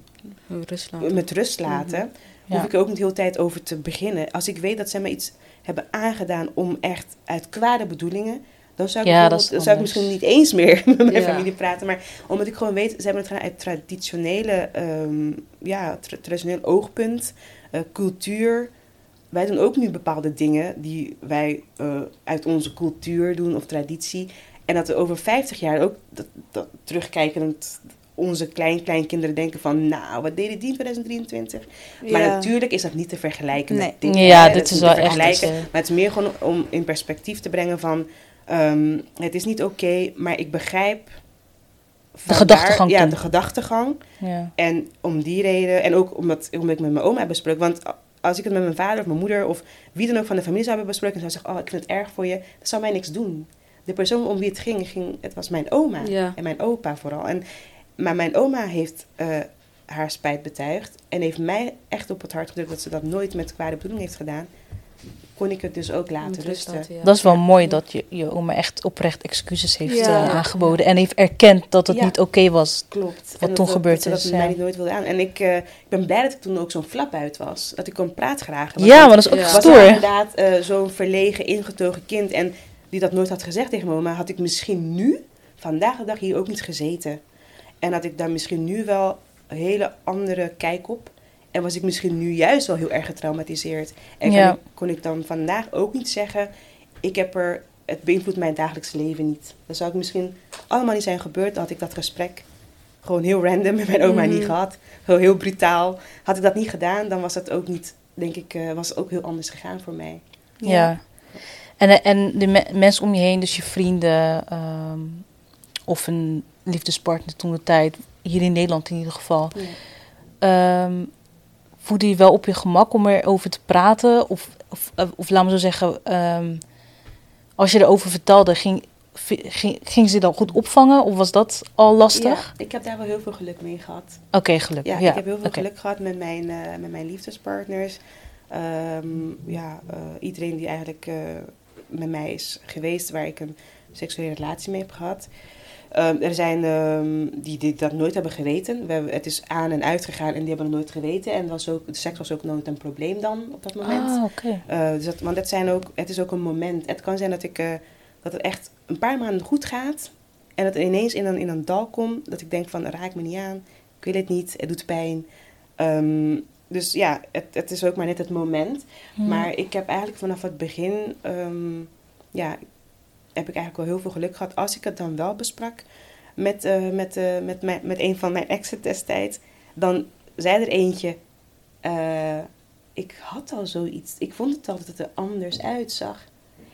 Rust met rust laten. Ja. Hoef ik er ook niet de hele tijd over te beginnen. Als ik weet dat zij me iets hebben aangedaan om echt uit kwade bedoelingen, dan zou ik, Ja, dan zou ik misschien niet eens meer met mijn Ja. familie praten. Maar omdat ik gewoon weet, ze hebben het gedaan uit traditionele, ehm, ja, tra- traditioneel oogpunt, eh, cultuur. Wij doen ook nu bepaalde dingen die wij eh, uit onze cultuur doen of traditie. En dat we over 50 jaar ook dat, dat terugkijkend onze klein-kleinkinderen denken van... Nou, wat deden die in 2023? Maar natuurlijk is dat niet te vergelijken Nee. met dit. Ja, hè. dit Dat is wel te echt vergelijken. iets, eh, Maar het is meer gewoon om in perspectief te brengen van... ehm, het is niet oké, maar ik begrijp... van gedachtegang Ja, de gedachtegang. Ja. En om die reden, en ook omdat, omdat ik met mijn oma heb besproken. Want als ik het met mijn vader of mijn moeder of wie dan ook van de familie zou hebben besproken... en zou zeggen, oh, ik vind het erg voor je, dat zou mij niks doen. De persoon om wie het ging, ging het was mijn oma. Ja. En mijn opa vooral. En, maar mijn oma heeft eh, haar spijt betuigd. En heeft mij echt op het hart gedrukt dat ze dat nooit met kwade bedoeling heeft gedaan. Kon ik het dus ook laten Met rusten. ja. Dat is wel mooi dat je, je oma echt oprecht excuses heeft Ja. eh, aangeboden. En heeft erkend dat het Ja. niet oké was. Klopt. Wat En toen dat- gebeurd dat, is, Dat ja. mij niet nooit wilde aan. En ik, eh, ik ben blij dat ik toen ook zo'n flap uit was. Dat ik kon praatgragen. Ja, maar dat is ook Ja. was ik stoer. inderdaad eh, zo'n verlegen, ingetogen kind. En die dat nooit had gezegd tegen mijn oma, had ik misschien nu, vandaag de dag, hier ook niet gezeten. En had ik daar misschien nu wel een hele andere kijk op. En was ik misschien nu juist wel heel erg getraumatiseerd. En Ja. kon, ik, kon ik dan vandaag ook niet zeggen, ik heb er, het beïnvloedt mijn dagelijks leven niet. Dan zou ik misschien allemaal niet zijn gebeurd, dan had ik dat gesprek gewoon heel random met mijn oma Mhm. niet gehad. Gewoon heel brutaal. Had ik dat niet gedaan, dan was het ook niet, denk ik, eh, was het ook heel anders gegaan voor mij. Ja. En, eh, en de me- mensen om je heen, dus je vrienden ehm, of een liefdespartner toen de tijd, hier in Nederland in ieder geval, Ja. ehm voelde je wel op je gemak om erover te praten? Of, of, eh, of laat me zo zeggen, ehm, als je erover vertelde, ging, ging, ging ze dan goed opvangen? Of was dat al lastig? Ja, ik heb daar wel heel veel geluk mee gehad. Oké, gelukkig. Ja, ik heb heel veel geluk gehad met mijn, eh, met mijn liefdespartners. Ehm, ja, eh, iedereen die eigenlijk met mij is geweest, waar ik een seksuele relatie mee heb gehad. Ehm, er zijn ehm, die, die dat nooit hebben geweten. We hebben, het is aan en uit gegaan en die hebben het nooit geweten. En was ook, de seks was ook nooit een probleem dan op dat moment. Ah, oké. Eh, dus dat, want het, zijn ook, het is ook een moment. Het kan zijn dat, ik, eh, dat het echt een paar maanden goed gaat. En dat er ineens in een, in een dal komt. Dat ik denk van, raak me niet aan. Ik wil het niet. Het doet pijn. Ehm, dus ja, het, het is ook maar net het moment. Hmm. Maar ik heb eigenlijk vanaf het begin... ja, heb ik eigenlijk wel heel veel geluk gehad. Als ik het dan wel besprak met, eh, met, eh, met, mijn, met een van mijn exen destijds... Dan zei er eentje... eh, ik had al zoiets. Ik vond het al dat het er anders uitzag.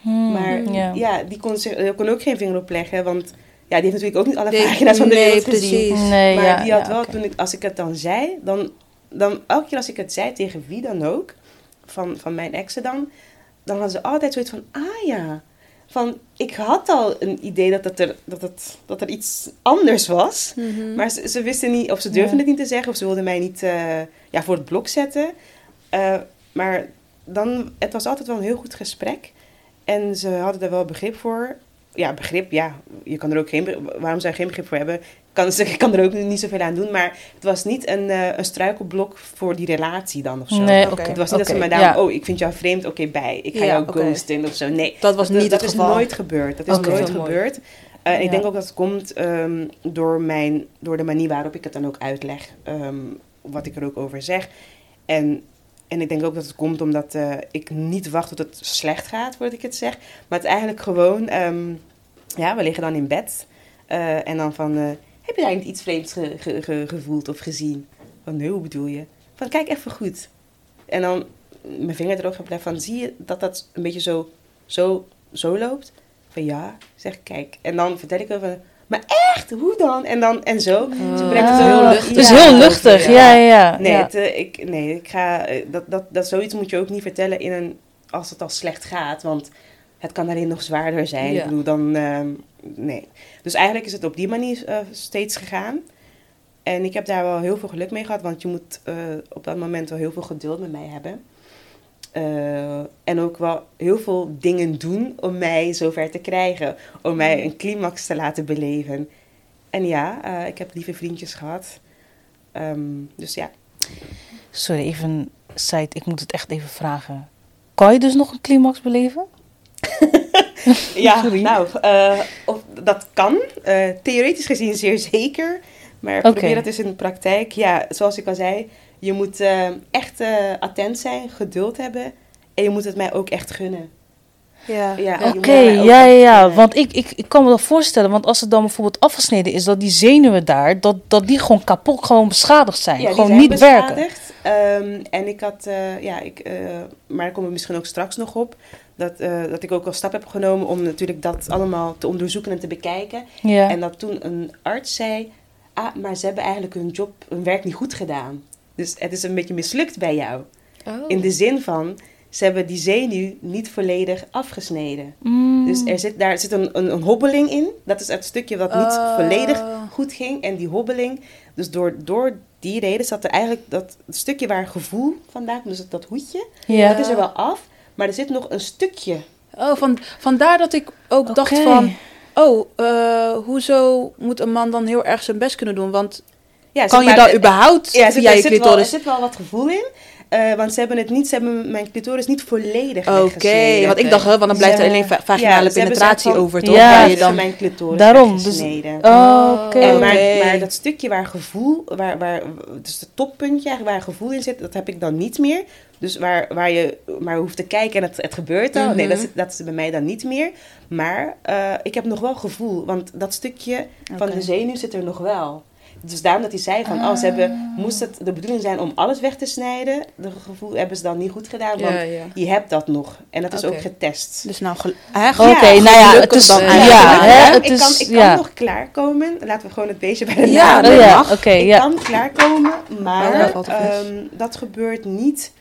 Hmm, Maar ja. ja, die kon, zich, die kon ook geen vinger op leggen. Want Ja, die heeft natuurlijk ook niet alle Nee, pagina's van de nee, wereld gezien. Nee, Maar ja, die had ja, wel, toen ik, als ik het dan zei, dan, dan elke keer als ik het zei tegen wie dan ook, van, van mijn exen dan, dan hadden ze altijd zoiets van, ah ja, van ik had al een idee dat, het er, dat, het, dat er iets anders was. Mhm. Maar ze, ze wisten niet, of ze durfden Ja. het niet te zeggen, of ze wilden mij niet eh, ja, voor het blok zetten. Eh, maar dan, het was altijd wel een heel goed gesprek. En ze hadden er wel begrip voor. Ja, begrip, ja. Je kan er ook geen, waarom zou je geen begrip voor hebben? Kan, ze kan er ook niet zoveel aan doen. Maar het was niet een, eh, een struikelblok voor die relatie dan of zo. Nee. Het was niet dat ze me daarom, ja. oh, ik vind jou vreemd, oké, bij. Ik ga Ja, jou ghosten of zo. Nee, Dat was niet dat het is geval. nooit gebeurd. Dat is nooit gebeurd. Eh, en ik denk ook dat het komt ehm, door, mijn, door de manier waarop ik het dan ook uitleg. ehm, wat ik er ook over zeg. En, en ik denk ook dat het komt omdat eh, ik niet wacht tot het slecht gaat voordat ik het zeg. Maar het is eigenlijk gewoon... ehm, ja, we liggen dan in bed. eh, en dan van... eh, heb je daar niet iets vreemds ge- ge- ge- gevoeld of gezien? Van, nee, hoe bedoel je? Van, kijk even goed. En dan mijn vinger er ook op van, zie je dat dat een beetje zo, zo, zo loopt? Van ja, zeg kijk. En dan vertel ik over, maar echt, hoe dan? En dan, en zo. Ze Ah. brengt het heel Ja, Het is ja, heel luchtig, ja, ja, ja. Nee, ja. het, eh, ik, nee ik ga, eh, dat, dat, dat zoiets moet je ook niet vertellen in een, als het al slecht gaat. Want het kan daarin nog zwaarder zijn. Ja. Ik bedoel, dan, ehm, nee. Dus eigenlijk is het op die manier eh, steeds gegaan. En ik heb daar wel heel veel geluk mee gehad, want je moet eh, op dat moment wel heel veel geduld met mij hebben. Eh, en ook wel heel veel dingen doen om mij zover te krijgen. Om mij een climax te laten beleven. En ja, ik heb lieve vriendjes gehad. Ehm, dus ja. Sorry, even side. Ik moet het echt even vragen. Kan je dus nog een climax beleven? Ja, Sorry. nou, eh, of, dat kan. Eh, theoretisch gezien zeer zeker. Maar probeer dat eens in de praktijk. Ja, zoals ik al zei, je moet eh, echt eh, attent zijn, geduld hebben. En je moet het mij ook echt gunnen. Ja. Oké, ja, ja, ja. Want ik, ik, ik kan me dat voorstellen. Want als het dan bijvoorbeeld afgesneden is, dat die zenuwen daar, dat, dat die gewoon kapot, gewoon beschadigd zijn. Ja, die gewoon zijn niet werken. beschadigd. Ehm, en ik had, eh, ja, ik, eh, maar daar komen we misschien ook straks nog op. Dat, eh, dat ik ook al stap heb genomen om natuurlijk dat allemaal te onderzoeken en te bekijken. Ja. En dat toen een arts zei: Ah, maar ze hebben eigenlijk hun job, hun werk niet goed gedaan. Dus het is een beetje mislukt bij jou. Oh. In de zin van, ze hebben die zenuw niet volledig afgesneden. Mm. Dus er zit, daar zit een, een, een hobbeling in. Dat is het stukje wat niet Oh. volledig goed ging. En die hobbeling, dus door, door die reden zat er eigenlijk dat stukje waar gevoel vandaan komt. Dus dat, dat hoedje, ja. dat is er wel af. Maar er zit nog een stukje. Oh, van, vandaar dat ik ook dacht van... Oh, eh, hoezo moet een man dan heel erg zijn best kunnen doen? Want Ja, kan je daar überhaupt Ja, er zit, via er, je zit wel, er clitoris... zit wel wat gevoel in. Eh, want ze hebben het niet, ze hebben mijn clitoris niet volledig Oké, want ik dacht, hè, want dan blijft er alleen va- vaginale ja, penetratie van- over, toch? Ja, je dan... mijn clitoris Daarom, dus-. Oh, Oké. En maar, maar dat stukje waar gevoel, waar, waar, dus het toppuntje eigenlijk waar gevoel in zit, dat heb ik dan niet meer. Dus waar, waar je maar hoeft te kijken en het, het gebeurt al. Nee, Mhm. dat is, dat is bij mij dan niet meer. Maar eh, ik heb nog wel gevoel, want dat stukje van de zenuw zit er nog wel. Dus daarom dat hij zei van, oh, ze hebben, moest het de bedoeling zijn om alles weg te snijden, de gevoel hebben ze dan niet goed gedaan, want Ja, ja. je hebt dat nog. En dat is ook getest. Dus nou, gel- hè, Oké, nou ja, het is... dan ja, eigenlijk. hè, het ik, is... kan, ik kan ja. nog klaarkomen. Laten we gewoon het beestje bij de Ja, naam dat ja, ik ja. kan klaarkomen, Oh, maar dat ehm, dat gebeurt niet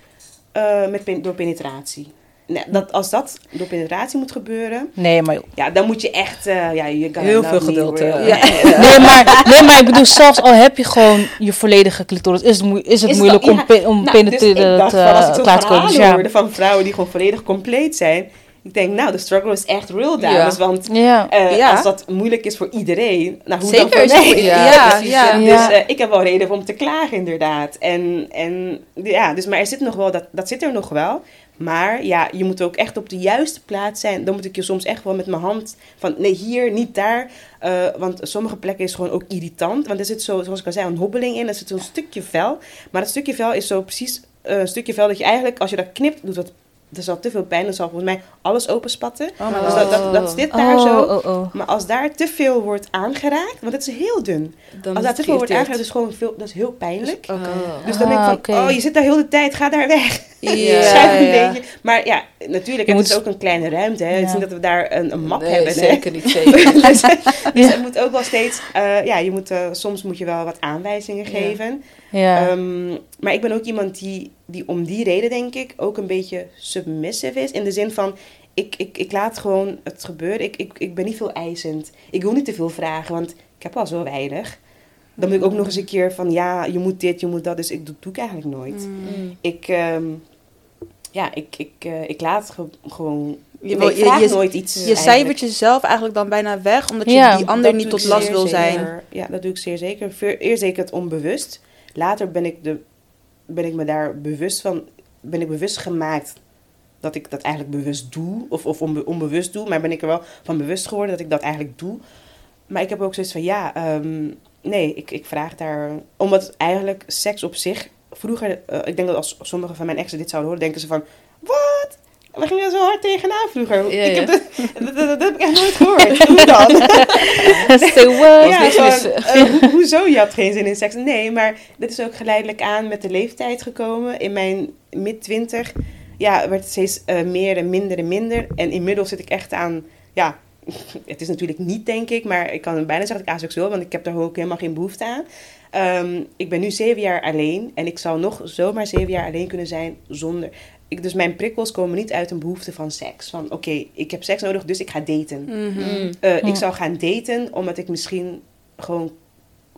eh, met pen- door penetratie. Nee, dat, als dat door penetratie moet gebeuren, Nee, maar... ja, dan moet je echt... eh ja, je kan Heel veel geduld, Ja. eh. Ja. Nee maar, nee, maar ik bedoel, zelfs al heb je gewoon je volledige clitoris, is het, is het Is moeilijk om, ja, om Nou, dus penetreren zo'n klaar te komen. Dus ja. van vrouwen die gewoon volledig compleet zijn, ik denk, nou, de struggle is echt real, dames. Want eh, Ja. als dat moeilijk is voor iedereen, nou, hoe Zeker dan voor mij? ja, ja. Dus ik heb wel reden om te klagen, inderdaad. En, en ja, dus, maar er zit nog wel, dat, dat zit er nog wel. Maar ja, je moet ook echt op de juiste plaats zijn. Dan moet ik je soms echt wel met mijn hand van nee, hier, niet daar. Eh, want sommige plekken is gewoon ook irritant. Want er zit zo, zoals ik al zei, een hobbeling in. Er zit zo'n stukje vel. Maar dat stukje vel is zo precies eh, een stukje vel dat je eigenlijk, als je dat knipt, doet dat. Er zal te veel pijn, dan zal volgens mij alles openspatten. Oh Dus dat, dat, dat zit daar oh, zo. oh, oh. Maar als daar te veel wordt aangeraakt, want het is heel dun. Dan Als daar te veel wordt aangeraakt, is gewoon veel, dat is heel pijnlijk. Oké. Dus dan denk ik Ah, van, oh, je zit daar heel de tijd, ga daar weg. Ja, een ja. beetje. Maar ja, natuurlijk, Je het moet- is ook een kleine ruimte. Hè. Het is niet dat we daar een, een map Nee, hebben. hè. zeker niet, zeker dus dus het moet ook wel steeds... eh, ja, je moet, eh, soms moet je wel wat aanwijzingen geven. Ja. Ehm, maar ik ben ook iemand die, die om die reden, denk ik, ook een beetje submissive is. In de zin van, ik, ik, ik laat gewoon het gebeuren. Ik, ik, ik ben niet veel eisend. Ik wil niet te veel vragen, want ik heb al zo weinig. Dan moet ik ook nog eens een keer van, ja, je moet dit, je moet dat. Dus ik doe, doe ik eigenlijk nooit. Mm. Ik, ehm, ja, ik, ik, eh, ik laat ge- gewoon... Je, nee, wil, ik je, vraag je, nooit iets je eigenlijk. cijfert jezelf eigenlijk dan bijna weg, omdat je Ja, die ander niet tot last wil zijn. zeker. Ja, dat doe ik zeer zeker. Eerst ik het onbewust. Later ben ik, de, ben ik me daar bewust van... Ben ik bewust gemaakt dat ik dat eigenlijk bewust doe. Of, of onbe- onbewust doe. Maar ben ik er wel van bewust geworden dat ik dat eigenlijk doe. Maar ik heb ook zoiets van... Ja, ehm, nee, ik, ik vraag daar... Omdat eigenlijk seks op zich... Vroeger, eh, ik denk dat als sommige van mijn exen dit zouden horen... Denken ze van... Wat? We gingen zo hard tegenaan vroeger. Ja, ik heb ja. dat, dat, dat, dat heb ik echt nooit gehoord. Hoe dan? Say what? Ja, niks gewoon, mis. eh, ho- hoezo je had geen zin in seks? Nee, maar dit is ook geleidelijk aan met de leeftijd gekomen. In mijn mid-twintig ja, werd het steeds eh, meer en minder en minder. En inmiddels zit ik echt aan, ja, het is natuurlijk niet denk ik, maar ik kan bijna zeggen dat ik aseksueel, want ik heb daar ook helemaal geen behoefte aan. Ehm, ik ben nu zeven jaar alleen en ik zou nog zomaar zeven jaar alleen kunnen zijn zonder... Ik, dus mijn prikkels komen niet uit een behoefte van seks. Van oké, ik heb seks nodig, dus ik ga daten. Mhm. Mm. Eh, Ja. Ik zou gaan daten omdat ik misschien gewoon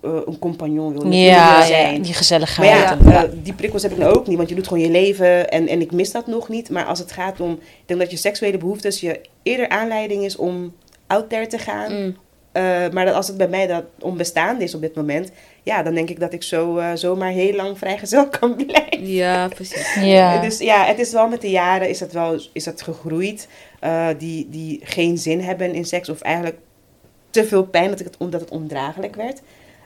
eh, een compagnon wil, wil Ja, ja, zijn. die Maar gezelligheid. ja, eh, die prikkels heb ik nou ook niet, want je doet gewoon je leven en, en ik mis dat nog niet. Maar als het gaat om, ik denk dat je seksuele behoeftes je eerder aanleiding is om out there te gaan. Mm. Eh, maar dat als het bij mij dat onbestaande is op dit moment, ja, dan denk ik dat ik zo eh, zomaar heel lang vrijgezel kan blijven. Ja, precies. ja. Dus ja, het is wel met de jaren is het wel is het gegroeid. eh, die, die geen zin hebben in seks of eigenlijk te veel pijn dat, ik het, omdat het ondraaglijk werd.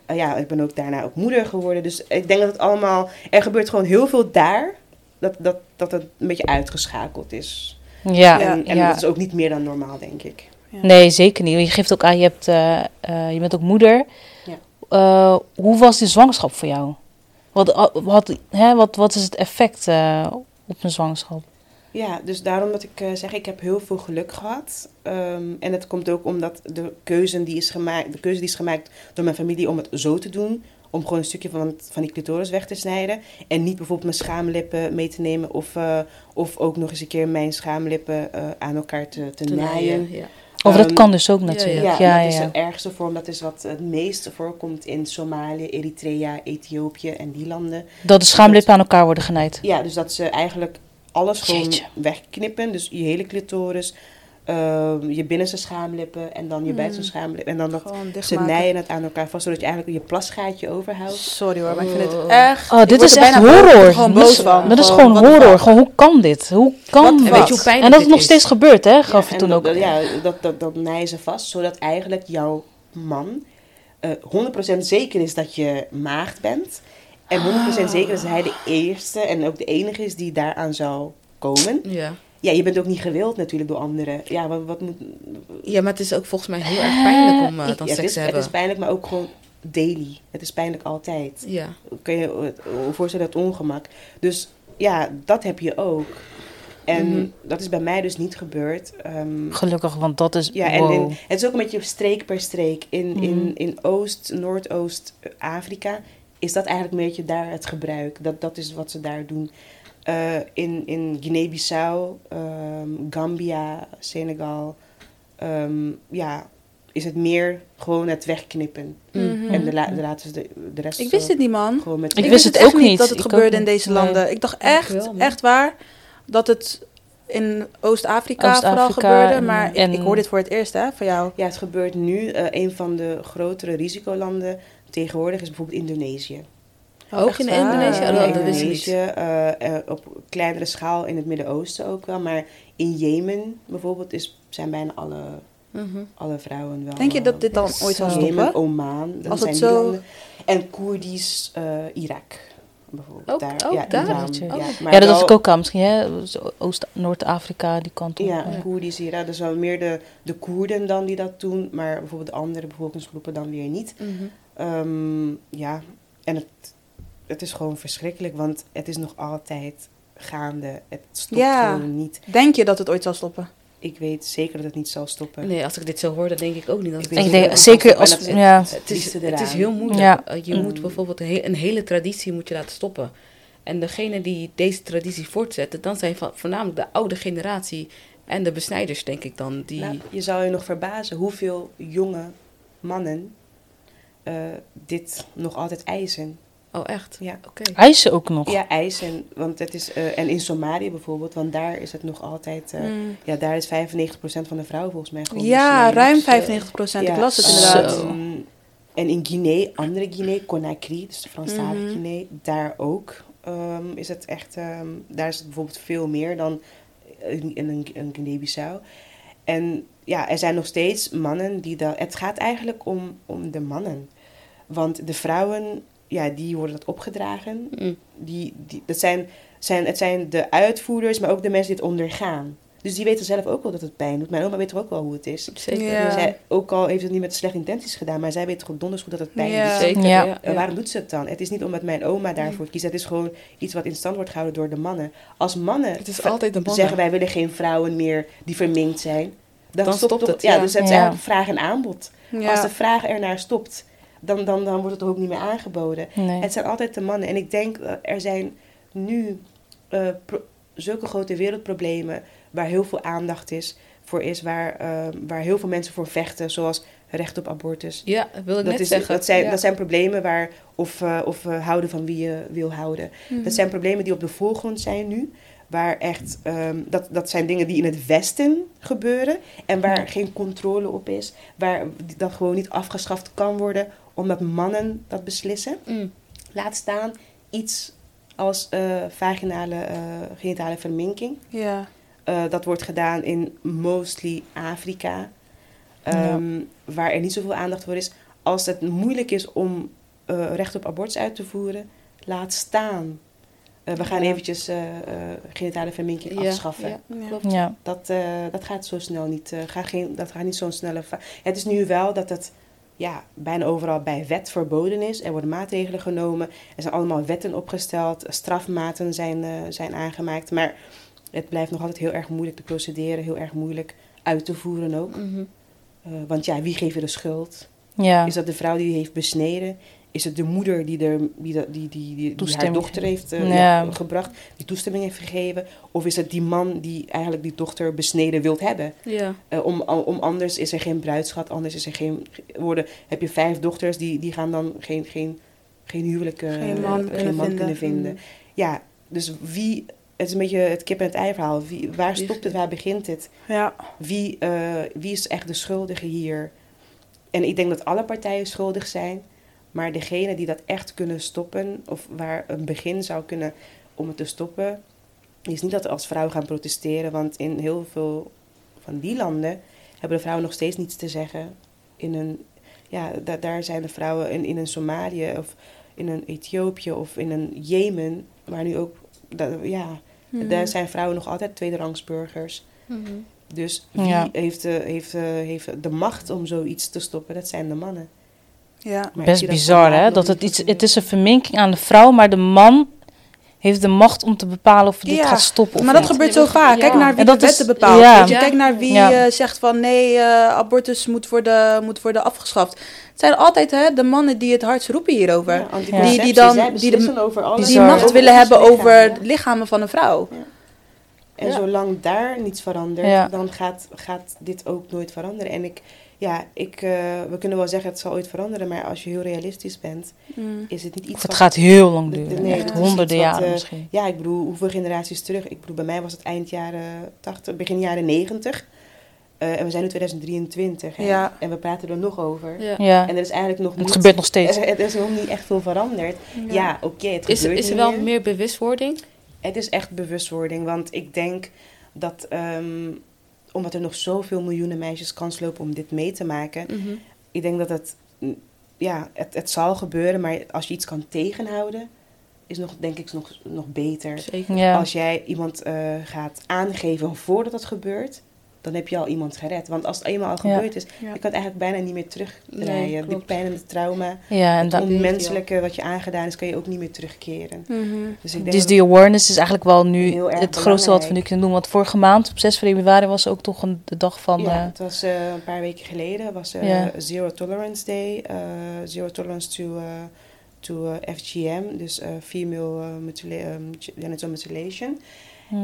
Eh, ja, ik ben ook daarna ook moeder geworden. Dus ik denk dat het allemaal... Er gebeurt gewoon heel veel daar. Dat, dat, dat het een beetje uitgeschakeld is. ja, en en ja. dat is ook niet meer dan normaal, denk ik. Nee, zeker niet. Je geeft ook aan, je, hebt, eh, eh, je bent ook moeder. Eh, hoe was die zwangerschap voor jou? Wat, wat, hè, wat, wat is het effect eh, op een zwangerschap? Ja, dus daarom dat ik eh, zeg, ik heb heel veel geluk gehad. Ehm, en het komt ook omdat de keuze, die is gemaakt, de keuze die is gemaakt door mijn familie om het zo te doen. Om gewoon een stukje van, het- van die clitoris weg te snijden. En niet bijvoorbeeld mijn schaamlippen mee te nemen. Of, eh, of ook nog eens een keer mijn schaamlippen eh, aan elkaar te, te, Te naaien. naaien, ja. Of dat Ehm, kan dus ook natuurlijk. Ja, Ja, ja, dat is de ergste vorm. Dat is wat het meest voorkomt in Somalië, Eritrea, Ethiopië en die landen. Dat de schaamlippen aan elkaar worden genaaid. Ja, dus dat ze eigenlijk alles gewoon wegknippen. Dus je hele clitoris, ehm, je binnenste schaamlippen en dan je Hmm. buitenste schaamlippen. En dan dat Gewoon ze nijden het aan elkaar vast, zodat je eigenlijk je plasgaatje overhoudt. Sorry hoor, maar ik vind het Oh. echt... Oh, dit is echt horror. Gewoon Dat boos is- van. Dat is gewoon horror. Gewoon, hoe kan dit? Hoe kan Wat- dit? en weet je hoe pijnlijk en dat het dit nog is? steeds gebeurt, hè? Gaf Ja, het toen en ook. dat- Ja, dat, dat, dat nijden ze vast, zodat eigenlijk jouw man eh 100% zeker is dat je maagd bent. En 100% zeker is dat hij de eerste en ook de enige is die daaraan zou komen. Ja. Ja, je bent ook niet gewild natuurlijk door anderen. Ja, wat, wat moet... ja, maar het is ook volgens mij heel erg pijnlijk om eh, Ik- dan ja, seks het, is, te het hebben. is pijnlijk, maar ook gewoon daily. Het is pijnlijk altijd. Ja. Kun je je voorstellen dat ongemak. Dus ja, dat heb je ook. En Mhm. dat is bij mij dus niet gebeurd. Ehm, Gelukkig, want dat is. ja, en wow. in- het is ook een beetje streek per streek. In, Mhm. in, in Oost, Noordoost eh, Afrika is dat eigenlijk een beetje daar het gebruik. Dat, dat is wat ze daar doen. Eh, in in Guinea-Bissau, ehm, Gambia, Senegal, ehm, ja, is het meer gewoon het wegknippen. Mhm. En de, la, de, laten ze de, de rest Ik wist het niet, man. gewoon met Ik Ik wist het ook niet. dat het Ik gebeurde in deze Nee. landen. Ik dacht Ik echt, echt waar, dat het in Oost-Afrika vooral gebeurde. en- Maar ik, en- ik hoor dit voor het eerst, hè, van jou. Ja, het gebeurt nu. eh, een van de grotere risicolanden tegenwoordig is bijvoorbeeld Indonesië. Ook Echt in? Indonesië? Oh, Ja, dat wist ik Indonesië, eh, eh, op kleinere schaal in het Midden-Oosten ook wel. Maar in Jemen bijvoorbeeld is, zijn bijna alle, Mhm. alle vrouwen wel... Denk je dat eh, dit dan ooit zal Zo. Jemen, stoppen? Oman, dat Als zijn het zo- landen. En Koerdisch eh, Irak bijvoorbeeld. Ook- daar. ook ja, daar? Iran, Jeetje. ja. Oh. Ja, dat wel- ik ook aan. Misschien hè? Oost, Noord-Afrika, die kant op. Ja, Koerdisch Irak. Dus wel meer de, de Koerden dan die dat doen. Maar bijvoorbeeld de andere bevolkingsgroepen dan weer niet. Mhm. Ehm, ja, en het, het is gewoon verschrikkelijk, want het is nog altijd gaande. Het stopt Ja. gewoon niet. Denk je dat het ooit zal stoppen? Ik weet zeker dat het niet zal stoppen. Nee, als ik dit zo hoor, dan denk ik ook niet dat Ik het Ik denk het zeker als... En Ja. Het is, het is heel moeilijk. Ja. Uh, Je Mm. moet bijvoorbeeld een, he- een hele traditie moet je laten stoppen. En degene die deze traditie voortzetten, dan zijn van, voornamelijk de oude generatie en de besnijders, denk ik dan. Die, Nou, je zou je nog verbazen hoeveel jonge mannen eh, dit nog altijd eisen. Oh, echt? Ja. Oké. Eisen ook nog. Ja, eisen. Want het is, eh, en in Somalië bijvoorbeeld, want daar is het nog altijd. eh, Mm. Ja, daar is 95% van de vrouwen volgens mij gewoon. Ja, ruim eh, 95 procent. Ik Ja, las het Zo. inderdaad. ehm, en in Guinea, andere Guinea, Conakry, dus de Franstalige Mhm. Guinea, daar ook ehm, is het echt, ehm, daar is het bijvoorbeeld veel meer dan in, een Guinea-Bissau. En ja, er zijn nog steeds mannen die dat. Het gaat eigenlijk om, om de mannen. Want de vrouwen, ja, die worden dat opgedragen. Mm. Die, die, dat zijn, zijn, het zijn de uitvoerders, maar ook de mensen die het ondergaan. Dus die weten zelf ook wel dat het pijn doet. Mijn oma weet toch ook wel hoe het is. Zeker. Ja. Zij, ook al heeft het niet met slechte intenties gedaan, maar zij weet toch donders goed dat het pijn Ja. doet. Zeker, Ja. En waarom doet ze het dan? Het is niet omdat mijn oma daarvoor kiest. Het is gewoon iets wat in stand wordt gehouden door de mannen. Als mannen Het is altijd de mannen. zeggen wij willen geen vrouwen meer die verminkt zijn, dan, Dan stopt stopt het, Ja, ja. dus het is Ja. eigenlijk vraag en aanbod. Ja. Als de vraag ernaar stopt, dan, dan, dan wordt het ook niet meer aangeboden. Nee. Het zijn altijd de mannen. En ik denk, eh, er zijn nu eh, pro- zulke grote wereldproblemen waar heel veel aandacht is, voor is, waar, eh, waar heel veel mensen voor vechten, zoals recht op abortus. Ja, dat wil ik Dat, net is, zeggen. dat, zijn, Ja. dat zijn problemen waar, of, of houden van wie je wil houden. Mhm. Dat zijn problemen die op de voorgrond zijn nu. Waar echt, ehm, dat, dat zijn dingen die in het Westen gebeuren. En waar geen controle op is. Waar dat gewoon niet afgeschaft kan worden. Omdat mannen dat beslissen. Mm. Laat staan iets als eh, vaginale eh, genitale verminking. Ja. Eh, dat wordt gedaan in mostly Afrika. ehm, Waar er niet zoveel aandacht voor is. Als het moeilijk is om eh, recht op abortus uit te voeren, laat staan. Eh, we gaan Ja. eventjes eh, eh, genitale verminking Ja, afschaffen. ja, Ja. klopt. Ja. Dat, eh, dat gaat zo snel niet. eh, gaat geen, dat gaat niet zo'n snelle. Het is nu wel dat het ja, bijna overal bij wet verboden is. Er worden maatregelen genomen. Er zijn allemaal wetten opgesteld. Strafmaten zijn, eh, zijn aangemaakt. Maar het blijft nog altijd heel erg moeilijk te procederen. Heel erg moeilijk uit te voeren ook. Mhm. Eh, want ja, wie geeft er de schuld? Ja. Is dat de vrouw die heeft besneden? Is het de moeder die, er, die, die, die, die, haar dochter heeft eh, Ja. ja, gebracht, die toestemming heeft gegeven? Of is het die man die eigenlijk die dochter besneden wilt hebben? Ja. Eh, om, om anders is er geen bruidschat, anders is er geen worden. Heb je vijf dochters die, die gaan dan geen, geen, geen huwelijk, eh, Geen man geen kunnen man vinden. kunnen vinden. Ja, dus wie, het is een beetje het kip en het ei verhaal. Wie, waar stopt het, waar begint het? Ja. Wie, wie is echt de schuldige hier? En ik denk dat alle partijen schuldig zijn. Maar degene die dat echt kunnen stoppen, of waar een begin zou kunnen om het te stoppen, is niet dat we als vrouw gaan protesteren. Want in heel veel van die landen hebben de vrouwen nog steeds niets te zeggen. In een, ja, da- daar zijn de vrouwen in, in een Somalië of in een Ethiopië of in een Jemen, waar nu ook, ja, Mhm. daar zijn vrouwen nog altijd tweederangsburgers. Mhm. Dus wie Ja. heeft, de, heeft, eh, heeft de macht om zoiets te stoppen? Dat zijn de mannen. Ja. Best bizar, hè? Dat het, iets, het is een verminking aan de vrouw, maar de man heeft de macht om te bepalen of dit Ja, gaat stoppen of Maar dat niet. gebeurt zo vaak. Kijk naar wie de wetten bepaalt. ja. Je. Kijk naar wie Ja. eh, zegt van nee, eh, abortus moet worden, moet worden afgeschaft. Het zijn altijd hè, de mannen die het hardst roepen hierover. Die- die dan- die de- over alles. die macht Over willen hebben lichaam, over ja. de lichamen van een vrouw. En Ja. zolang daar niets verandert, Ja. dan gaat, gaat dit ook nooit veranderen. En ik, ja, ik, eh, we kunnen wel zeggen het zal ooit veranderen, maar als je heel realistisch bent, Mm. is het niet iets Of het wat- gaat heel lang duren. nee, echt het honderden jaren eh, misschien. Ja, ik bedoel, hoeveel generaties terug? Ik bedoel, bij mij was het eind jaren 80, begin jaren 90. Eh, en we zijn nu 2023. hè. Ja. En we praten er nog over. Ja. Ja, En er is eigenlijk nog het niet... gebeurt nog steeds. Er, er is nog niet echt veel veranderd. Ja, oké, het Is, er- gebeurt is er wel meer. meer bewustwording? Het is echt bewustwording, want ik denk dat ehm, omdat er nog zoveel miljoenen meisjes kans lopen om dit mee te maken, Mhm. ik denk dat het, mm, ja, het, het zal gebeuren, maar als je iets kan tegenhouden, is nog, denk ik, nog, nog beter. Zeker. Ja. Als jij iemand eh, gaat aangeven voordat het gebeurt, dan heb je al iemand gered. Want als het eenmaal al Ja. gebeurd is, Ja. je kan het eigenlijk bijna niet meer terugdraaien. Nee, Die klopt. pijn en het trauma, Ja, en het onmenselijke wat je aangedaan is, kan je ook niet meer terugkeren. Mhm. Dus ik denk dus die awareness is eigenlijk wel nu het grootste wat we nu kunnen doen. Want vorige maand, op 6 februari, was ook toch een, de dag van... ja, eh, het was eh, een paar weken geleden, was eh. Zero Tolerance Day, eh, Zero Tolerance to, eh, to FGM, dus eh, Female Mutilation.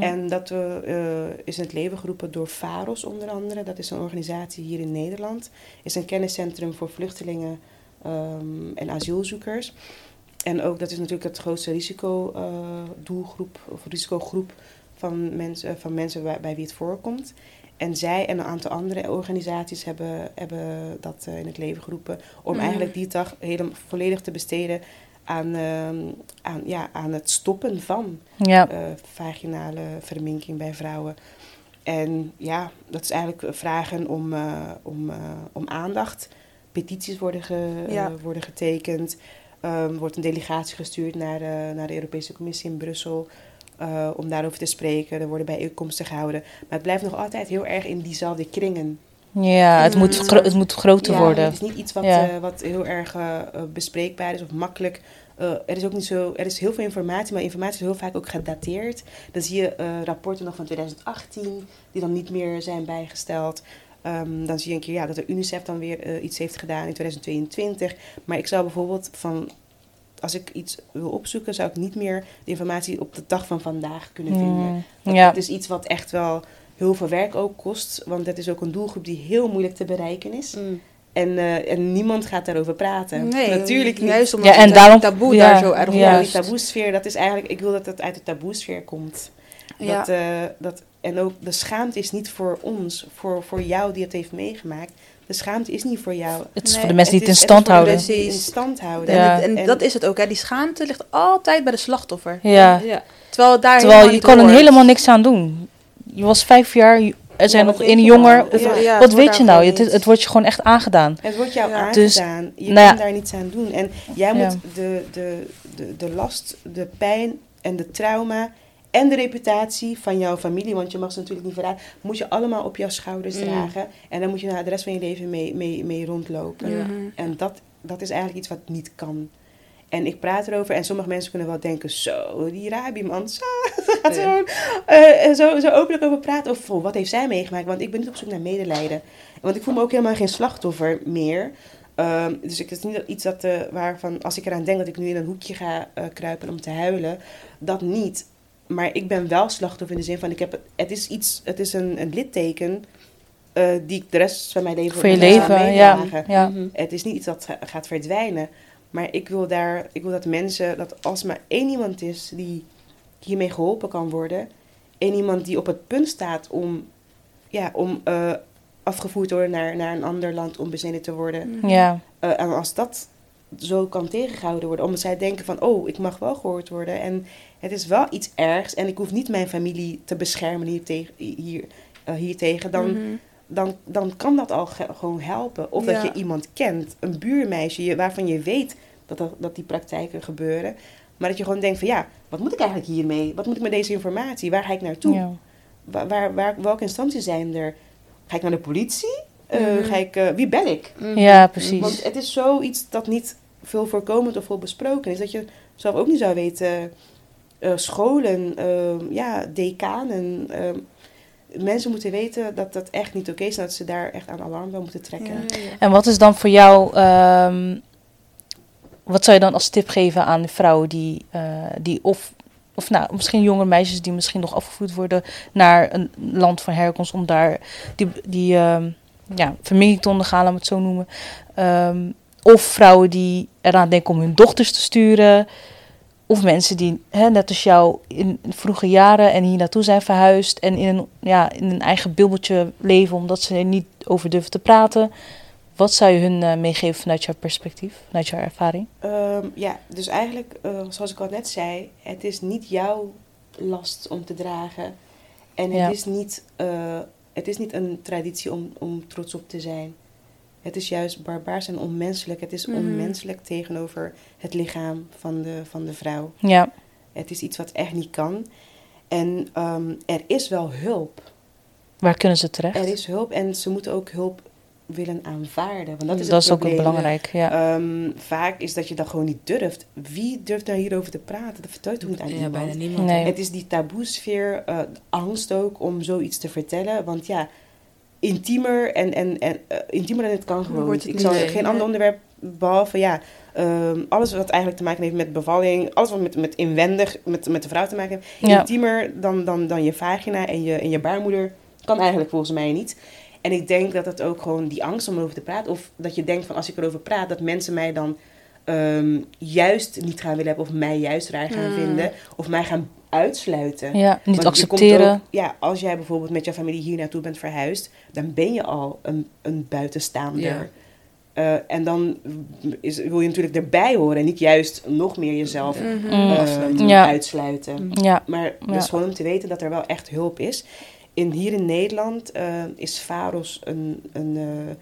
En dat eh, eh, is in het leven geroepen door VAROS onder andere. Dat is een organisatie hier in Nederland. is een kenniscentrum voor vluchtelingen ehm, en asielzoekers. En ook dat is natuurlijk het grootste risicodoelgroep of risicogroep van mensen, van mensen bij, bij wie het voorkomt. En zij en een aantal andere organisaties hebben, hebben dat eh, in het leven geroepen. Om eigenlijk die dag helemaal volledig te besteden aan, ehm, aan, ja, aan het stoppen van ja, eh, vaginale verminking bij vrouwen. En ja, dat is eigenlijk vragen om, eh, om, eh, om aandacht. Petities worden, ge- Ja. worden getekend. Er wordt een delegatie gestuurd naar, de- naar de Europese Commissie in Brussel. om daarover te spreken. Er worden bijeenkomsten gehouden. Maar het blijft nog altijd heel erg in diezelfde kringen. Ja het, moet gro- het moet groter Ja, worden. Het is niet iets wat, Ja. eh, wat heel erg eh, eh, bespreekbaar is of makkelijk. Er is ook niet zo, er is heel veel informatie, maar informatie is heel vaak ook gedateerd. Dan zie je rapporten nog van 2018 die dan niet meer zijn bijgesteld. Ehm, dan zie je een keer ja, dat de UNICEF dan weer iets heeft gedaan in 2022. Maar ik zou bijvoorbeeld van, als ik iets wil opzoeken, zou ik niet meer de informatie op de dag van vandaag kunnen vinden. Mm, Want ja, Het is iets wat echt wel heel veel werk ook kost. Want het is ook een doelgroep die heel moeilijk te bereiken is. Mm. En, eh, en niemand gaat daarover praten. Nee, Natuurlijk niet. Juist omdat Ja, en het daarom- taboe ja, daar zo erg Ja, juist. die taboesfeer, dat is eigenlijk... Ik wil dat het uit de taboesfeer komt. Ja. Dat, eh, dat, en ook de schaamte is niet voor ons, voor, voor jou die het heeft meegemaakt. De schaamte is niet voor jou. het is Nee, voor de mensen die Het het in het stand voor de houden. mensen die in stand houden. En, Ja. het- en En- dat is het ook, hè. die schaamte ligt altijd bij de slachtoffer. Ja, Ja. Terwijl het daar terwijl je kan er helemaal niks aan doen. Je was vijf jaar, er zijn Ja, nog je jonger. nou? Ja. Ja, wat weet je nou? Het, het wordt je gewoon echt aangedaan. Het wordt jou Ja. Dus, aangedaan. je nou ja. kan daar niets aan doen. En jij Ja. moet de, de, de, de last, de pijn en de trauma en de reputatie van jouw familie, want je mag ze natuurlijk niet verraden, moet je allemaal op jouw schouders Mm. dragen. En dan moet je nou de rest van je leven mee, mee, mee rondlopen. Ja. En dat, dat is eigenlijk iets wat niet kan. En ik praat erover en sommige mensen kunnen wel denken, zo, die Rabi man, zo, gaat gewoon eh, zo, zo openlijk over praten. Of oh, wat heeft zij meegemaakt? Want ik ben niet op zoek naar medelijden. Want ik voel me ook helemaal geen slachtoffer meer. Ehm, dus ik, het is niet iets dat, eh, waarvan, als ik eraan denk dat ik nu in een hoekje ga eh, kruipen om te huilen, dat niet. Maar ik ben wel slachtoffer in de zin van, ik heb, het is iets, het is een, een litteken die ik de rest van mijn leven Voor je leven, ja. ja. Het is niet iets dat ga- gaat verdwijnen. Maar ik wil, daar, ik wil dat mensen, dat als maar één iemand is die hiermee geholpen kan worden. één iemand die op het punt staat om, ja, om eh, afgevoerd te worden naar, naar een ander land om bezenen te worden. Mhm. ja. Eh, en als dat zo kan tegengehouden worden, omdat zij denken van, oh, ik mag wel gehoord worden. En het is wel iets ergs en ik hoef niet mijn familie te beschermen hier, tegen, hier, eh, hiertegen. Dan, Mhm. dan, dan kan dat al ge- gewoon helpen. Of Ja. dat je iemand kent, een buurmeisje, je- waarvan je weet dat, dat, dat die praktijken gebeuren. Maar dat je gewoon denkt van ja, wat moet ik eigenlijk hiermee? Wat moet ik met deze informatie? Waar ga ik naartoe? ja. Waar, waar, waar- welke instanties zijn er? Ga ik naar de politie? Eh, Mhm. ga ik, eh, wie bel ik? Mhm. Ja, precies. Want het is zoiets dat niet veel voorkomend of veel besproken is. Dat je zelf ook niet zou weten. eh, scholen, eh, ja, decanen. eh, mensen moeten weten dat dat echt niet oké is. En dat ze daar echt aan alarm wel moeten trekken. Ja. En wat is dan voor jou, ehm, wat zou je dan als tip geven aan vrouwen die, eh, die of, of nou, misschien jonge meisjes die misschien nog afgevoerd worden naar een land van herkomst om daar die, die ehm, ja, vermenging te ondergaan, laten het zo noemen. Ehm, of vrouwen die eraan denken om hun dochters te sturen. Of mensen die, hè, net als jou, in vroege jaren en hier naartoe zijn verhuisd. En in een, ja, in een eigen bubbeltje leven, omdat ze er niet over durven te praten. Wat zou je hun eh, meegeven vanuit jouw perspectief, vanuit jouw ervaring? Ehm, ja, dus eigenlijk, eh, zoals ik al net zei, het is niet jouw last om te dragen. En het, Ja. is, niet, eh, het is niet een traditie om, om trots op te zijn. Het is juist barbaars en onmenselijk. Het is Mhm. onmenselijk tegenover het lichaam van de, van de vrouw. Ja, Het is iets wat echt niet kan. En ehm, er is wel hulp. Waar kunnen ze terecht? Er is hulp en ze moeten ook hulp willen aanvaarden. Want dat is, dat het is ook belangrijk, ja. Ehm, vaak is dat je dat gewoon niet durft. Wie durft daar hierover te praten? Dat vertelt je niet aan Ja, iemand. bijna niemand. Nee. Het is die taboesfeer, eh, angst ook om zoiets te vertellen. Want ja, intiemer en, en, en eh, intiemer dan het kan gewoon het Ik zal geen nee. ander onderwerp behalve ja, ehm, alles wat eigenlijk te maken heeft met bevalling, alles wat met, met inwendig met, met de vrouw te maken heeft, Ja. intiemer dan, dan, dan je vagina en je, en je baarmoeder kan eigenlijk volgens mij niet. En ik denk dat het ook gewoon die angst om erover te praten, of dat je denkt van als ik erover praat, dat mensen mij dan ehm, juist niet gaan willen hebben, of mij juist raar gaan Mm. vinden, of mij gaan uitsluiten. Ja, niet Want accepteren. ook- ja, als jij bijvoorbeeld met je familie hier naartoe bent verhuisd, dan ben je al een, een buitenstaander. Ja. Eh, en dan is, wil je natuurlijk erbij horen en niet juist nog meer jezelf Mhm. Mm. eh. Ja. uitsluiten. Ja, Maar het Ja. is gewoon om te weten dat er wel echt hulp is. In, hier in Nederland eh, is VAROS een, een, eh,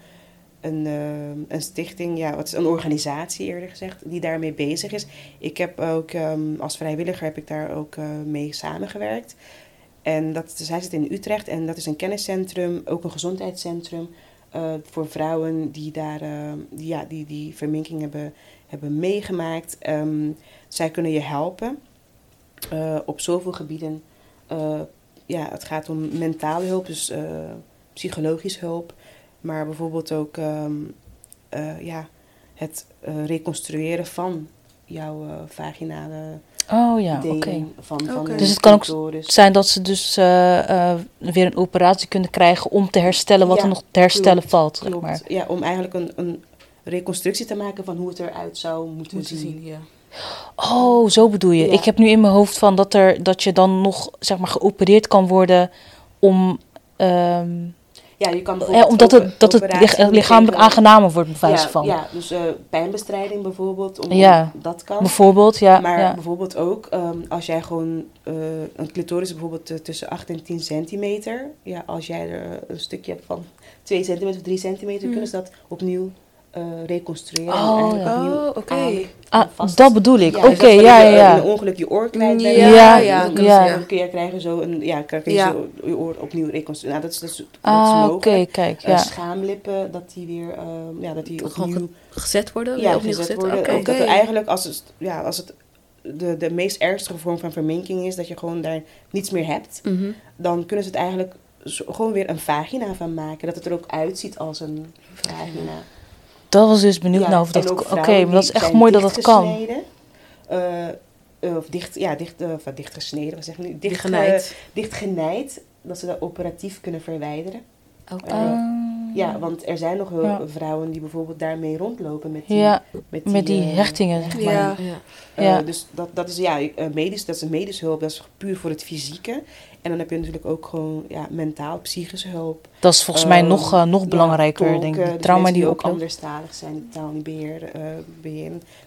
een, eh, een stichting, ja, wat is een organisatie eerder gezegd, die daarmee bezig is. Ik heb ook ehm, als vrijwilliger heb ik daar ook mee samengewerkt. En dat, zij zit in Utrecht en dat is een kenniscentrum, ook een gezondheidscentrum voor vrouwen die daar die, ja, die, die verminking hebben, hebben meegemaakt. Ehm, zij kunnen je helpen op zoveel gebieden. Ja, het gaat om mentale hulp, dus eh psychologische hulp. Maar bijvoorbeeld ook ehm, eh, ja, het eh, reconstrueren van jouw eh, vaginale oh ja, oké. Van, van Dus het kan ook. Zijn dat ze dus eh, eh, weer een operatie kunnen krijgen om te herstellen wat Ja, er nog te herstellen klopt, valt, zeg Klopt. maar. Ja, om eigenlijk een, een reconstructie te maken van hoe het eruit zou moeten, Moeten zien. zien, ja. Oh, zo bedoel je. Ja. Ik heb nu in mijn hoofd van dat, er, dat je dan nog zeg maar geopereerd kan worden om. ehm, Ja, je kan ja, bijvoorbeeld omdat het, dat het lich- lichamelijk aangenamer wordt, bij wijze ja, van. Ja, dus eh, pijnbestrijding bijvoorbeeld, om, Ja. dat kan. Bijvoorbeeld, ja. maar ja. bijvoorbeeld ook ook als jij gewoon eh, een clitoris is bijvoorbeeld eh, tussen 8 en 10 centimeter. Ja, als jij er eh, een stukje hebt van 2 centimeter of 3 centimeter, Hmm. kunnen ze dat opnieuw eh, reconstrueren. Oh, en eigenlijk ja. opnieuw Oh, aan- Ah, dat bedoel ik. Ja, Oké, dus dat ja, ja, je in een ja. ongeluk je oor kwijt bent. Ja, Ja, ja. Dan ja. kun je krijgen zo een, ja, kan je Ja. zo je oor opnieuw reconstrueren. Nou, dat is, dat is, dat is Ah, oké, kijk, Eh, ja. schaamlippen, dat die weer, eh, ja, dat die Gewoon opnieuw Gezet worden? ja, opnieuw gezet gezet? worden. Dat Oké. eigenlijk, als het, ja, als het de, de meest ernstige vorm van verminking is, dat je gewoon daar niets meer hebt, Mhm. dan kunnen ze het eigenlijk zo- gewoon weer een vagina van maken. Dat het er ook uitziet als een vagina. Dat was dus benieuwd Ja, naar of dat... en ook Oké, vrouwen maar dat is die echt zijn mooi dat dat kan. Eh, eh, of dicht, ja, dicht, eh, of dichtgesneden, wat zeg ik nu? Dicht, genaaid. eh, dichtgenaaid, dat ze dat operatief kunnen verwijderen. Oké. Eh, Ah, Ja, want er zijn nog wel Ja. vrouwen die bijvoorbeeld daarmee rondlopen met die, ja, met met die eh, hechtingen, zeg maar. Ja. Ja. Eh, Ja. dus dat, dat is ja, eh, medisch, dat is een medische hulp, dat is puur voor het fysieke. En dan heb je natuurlijk ook gewoon ja, mentaal, psychische hulp. Dat is volgens mij Ehm, nog, eh, nog Ja, belangrijker, tolken, denk ik. dus Die trauma mensen die ook anderstalig zijn, die taal niet beheer, eh,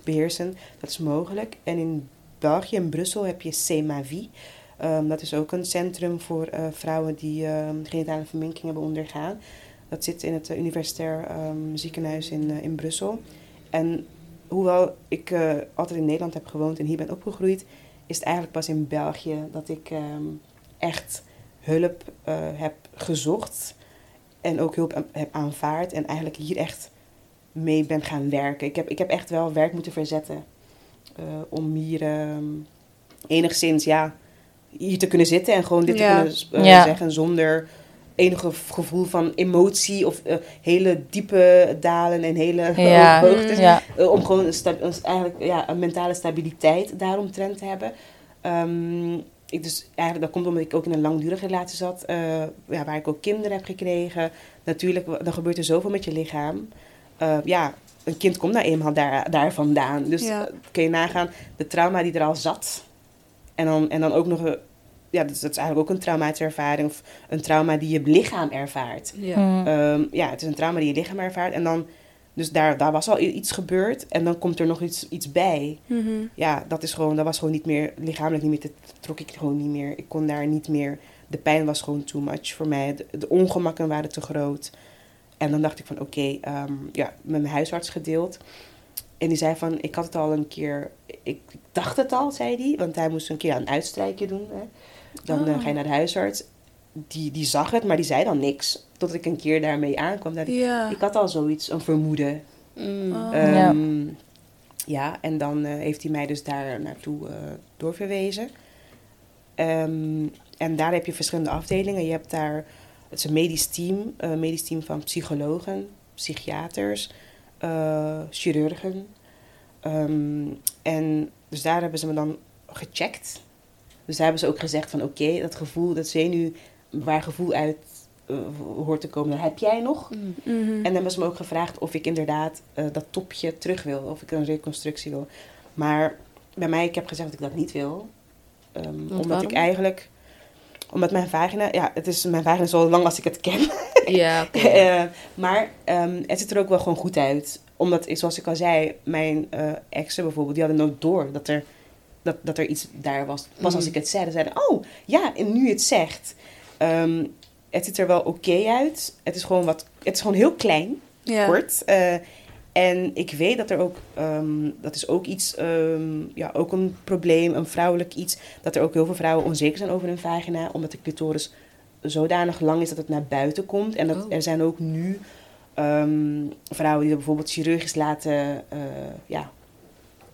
beheersen. Dat is mogelijk. En in België, in Brussel, heb je CEMAVI. Ehm, dat is ook een centrum voor eh, vrouwen die ehm genitale verminking hebben ondergaan. Dat zit in het eh, universitair ehm, ziekenhuis in, eh, in Brussel. En hoewel ik eh, altijd in Nederland heb gewoond en hier ben opgegroeid, is het eigenlijk pas in België dat ik ehm, echt hulp heb gezocht. En ook hulp heb aanvaard. En eigenlijk hier echt mee ben gaan werken. Ik heb, ik heb echt wel werk moeten verzetten. om hier ehm, enigszins, ja, hier te kunnen zitten en gewoon dit Ja. te kunnen Ja. zeggen zonder enige gevoel van emotie of eh, hele diepe dalen en hele Ja, hoogtes. ja. Eh, om gewoon een, sta- een- eigenlijk, ja, een mentale stabiliteit daaromtrent te hebben. Ehm, ik dus eigenlijk, dat komt omdat ik ook in een langdurige relatie zat, eh, ja, waar ik ook kinderen heb gekregen. Natuurlijk, dan gebeurt er zoveel met je lichaam. Eh, ja, een kind komt nou eenmaal daar, daar vandaan. Dus Ja. kun je nagaan, de trauma die er al zat. En dan, en dan ook nog, een- ja, dat is, dat is eigenlijk ook een traumatische ervaring. Of een trauma die je lichaam ervaart. Ja. Mm. Ehm, ja, het is een trauma die je lichaam ervaart. En dan, dus daar, daar was al iets gebeurd. En dan komt er nog iets, iets bij. Mhm. Ja, dat is gewoon, dat was gewoon niet meer, lichamelijk niet meer, te, trok ik gewoon niet meer. Ik kon daar niet meer, de pijn was gewoon too much voor mij. De, de ongemakken waren te groot. En dan dacht ik van, oké, ehm, ja, met mijn huisarts gedeeld. En die zei van, ik had het al een keer, ik dacht het al, zei hij. Want hij moest een keer een uitstrijkje doen. Hè. Dan eh, Oh. ga je naar de huisarts. die, die zag het, maar die zei dan niks. Tot ik een keer daarmee aankwam. Dat ik, Ja. ik had al zoiets, een vermoeden. Mm. Oh. Ehm, ja. en dan eh, heeft hij mij dus daar naartoe eh, doorverwezen. Ehm, en daar heb je verschillende afdelingen. Je hebt daar, het is een medisch team, een medisch team van psychologen, psychiaters, eh, chirurgen. Ehm, en dus daar hebben ze me dan gecheckt. Dus daar hebben ze ook gezegd van oké, dat gevoel, dat zenuw, waar gevoel uit eh, hoort te komen, dat heb jij nog. Mm. Mhm. En dan hebben ze me ook gevraagd of ik inderdaad eh, dat topje terug wil. Of ik een reconstructie wil. Maar bij mij, ik heb gezegd dat ik dat niet wil. Ehm, omdat waarom? ik eigenlijk... Omdat mijn vagina... Ja, het is, mijn vagina is al lang als ik het ken. Ja. Eh, maar ehm, het ziet er ook wel gewoon goed uit. Omdat, zoals ik al zei, mijn eh, exen bijvoorbeeld... Die hadden nooit door dat er, dat, dat er iets daar was. Pas als Mhm. ik het zei, dan zeiden oh, ja, en nu het zegt... Ehm, het ziet er wel oké uit. Het is gewoon wat... Het is gewoon heel klein ja. kort. Eh, en ik weet dat er ook, ehm, dat is ook iets, ehm, ja, ook een probleem, een vrouwelijk iets, dat er ook heel veel vrouwen onzeker zijn over hun vagina, omdat de clitoris zodanig lang is dat het naar buiten komt. En dat, Oh. er zijn ook nu ehm, vrouwen die dat bijvoorbeeld chirurgisch laten eh, ja,